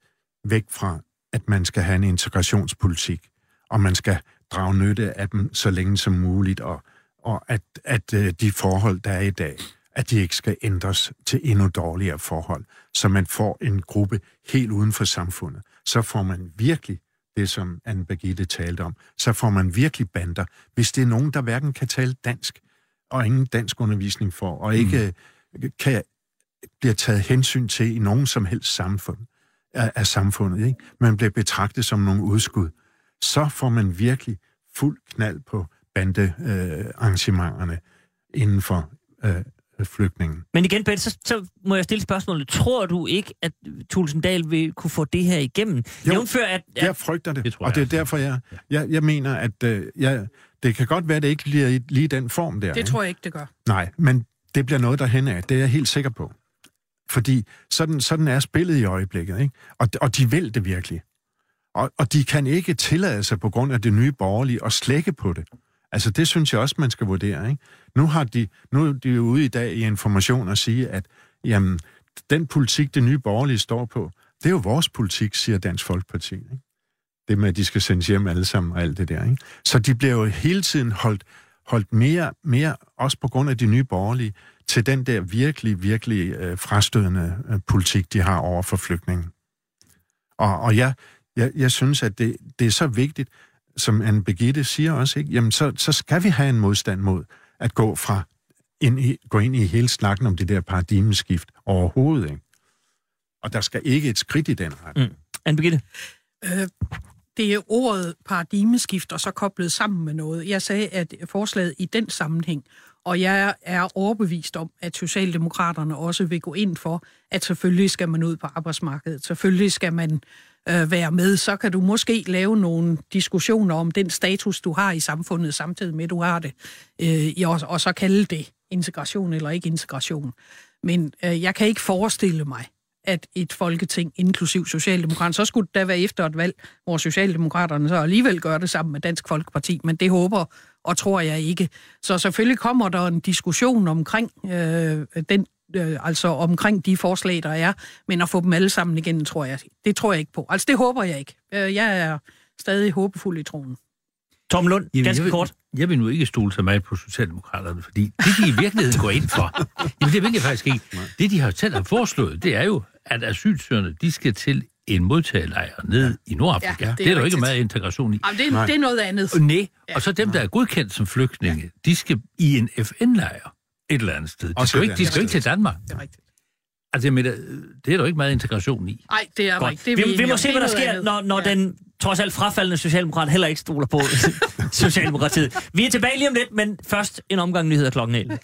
væk fra, at man skal have en integrationspolitik, og man skal drage nytte af dem så længe som muligt, og, og at, at øh, de forhold, der er i dag, at de ikke skal ændres til endnu dårligere forhold, så man får en gruppe helt uden for samfundet. Så får man virkelig det, som Anne Birgitte talte om, så får man virkelig bander. Hvis det er nogen, der hverken kan tale dansk, og ingen dansk undervisning får, og ikke mm. kan, bliver taget hensyn til i nogen som helst samfund, af, af samfundet, ikke? man bliver betragtet som nogle udskud, så får man virkelig fuld knald på bandearrangementerne øh, inden for øh, flygtningen. Men igen, Ben, så, så må jeg stille spørgsmålet. Tror du ikke, at Tulsendal vil kunne få det her igennem? Jo, Jævnfør, at, at... jeg frygter det, det og det er derfor, jeg, jeg, jeg mener, at øh, jeg, det kan godt være, at det ikke bliver i lige den form der. Det ikke? tror jeg ikke, det gør. Nej, men det bliver noget derhen af. Det er jeg helt sikker på. Fordi sådan, sådan er spillet i øjeblikket, ikke? Og, og de vil det virkelig. Og, og de kan ikke tillade sig på grund af det nye borgerlige at slække på det. Altså, det synes jeg også, man skal vurdere. Ikke? Nu, har de, nu er de jo ude i dag i information og sige, at jamen, den politik, det nye borgerlige står på, det er jo vores politik, siger Dansk Folkeparti. Ikke? Det med, at de skal sendes hjem alle sammen og alt det der. Ikke? Så de bliver jo hele tiden holdt, holdt mere, mere, også på grund af de nye borgerlige, til den der virkelig, virkelig øh, frastødende øh, politik, de har over for flygtningen. Og, og jeg, jeg, jeg synes, at det, det er så vigtigt, som Anne Begitte siger også, ikke? Jamen, så, så skal vi have en modstand mod at gå fra ind i, gå ind i hele snakken om det der paradigmeskift overhovedet. Ikke? Og der skal ikke et skridt i den retning. Mm. Anne Begitte? Øh, det er ordet paradigmeskift, og så koblet sammen med noget. Jeg sagde, at forslaget i den sammenhæng, og jeg er overbevist om, at Socialdemokraterne også vil gå ind for, at selvfølgelig skal man ud på arbejdsmarkedet. Selvfølgelig skal man øh, være med, så kan du måske lave nogle diskussioner om den status, du har i samfundet, samtidig med, at du har det, øh, og, og så kalde det integration eller ikke integration. Men øh, jeg kan ikke forestille mig, at et folketing, inklusiv Socialdemokraterne, så skulle det da være efter et valg, hvor Socialdemokraterne så alligevel gør det sammen med Dansk Folkeparti, men det håber og tror jeg ikke. Så selvfølgelig kommer der en diskussion omkring øh, den øh, altså omkring de forslag, der er, men at få dem alle sammen igen, tror jeg, det tror jeg ikke på. Altså det håber jeg ikke. Øh, jeg er stadig håbefuld i troen. Tom Lund, jamen, ganske jeg vil, kort. Jeg vil nu ikke stole så meget på Socialdemokraterne, fordi det, de i virkeligheden går ind for, jamen det vil jeg faktisk ikke. Det, de har selv har foreslået, det er jo, at asylsøgerne, de skal til en modtagelejr ned i Nordafrika. Ja, Ja, det det er er der jo ikke meget integration i. Jamen, det, er, det er noget andet. Og nej, og så dem, der er godkendt som flygtninge, de skal i en FN-lejr et eller andet sted. De skal jo ikke, de skal ikke til Danmark. Det er rigtigt. Altså, jeg mener, det er der jo ikke meget integration i. Nej, det er der ikke. Det vi, enige vi må se, hvad der sker, når, når Ja. den trods alt frafaldende socialdemokrat heller ikke stoler på Socialdemokratiet. Vi er tilbage lige om lidt, men først en omgang nyheder klokken 11.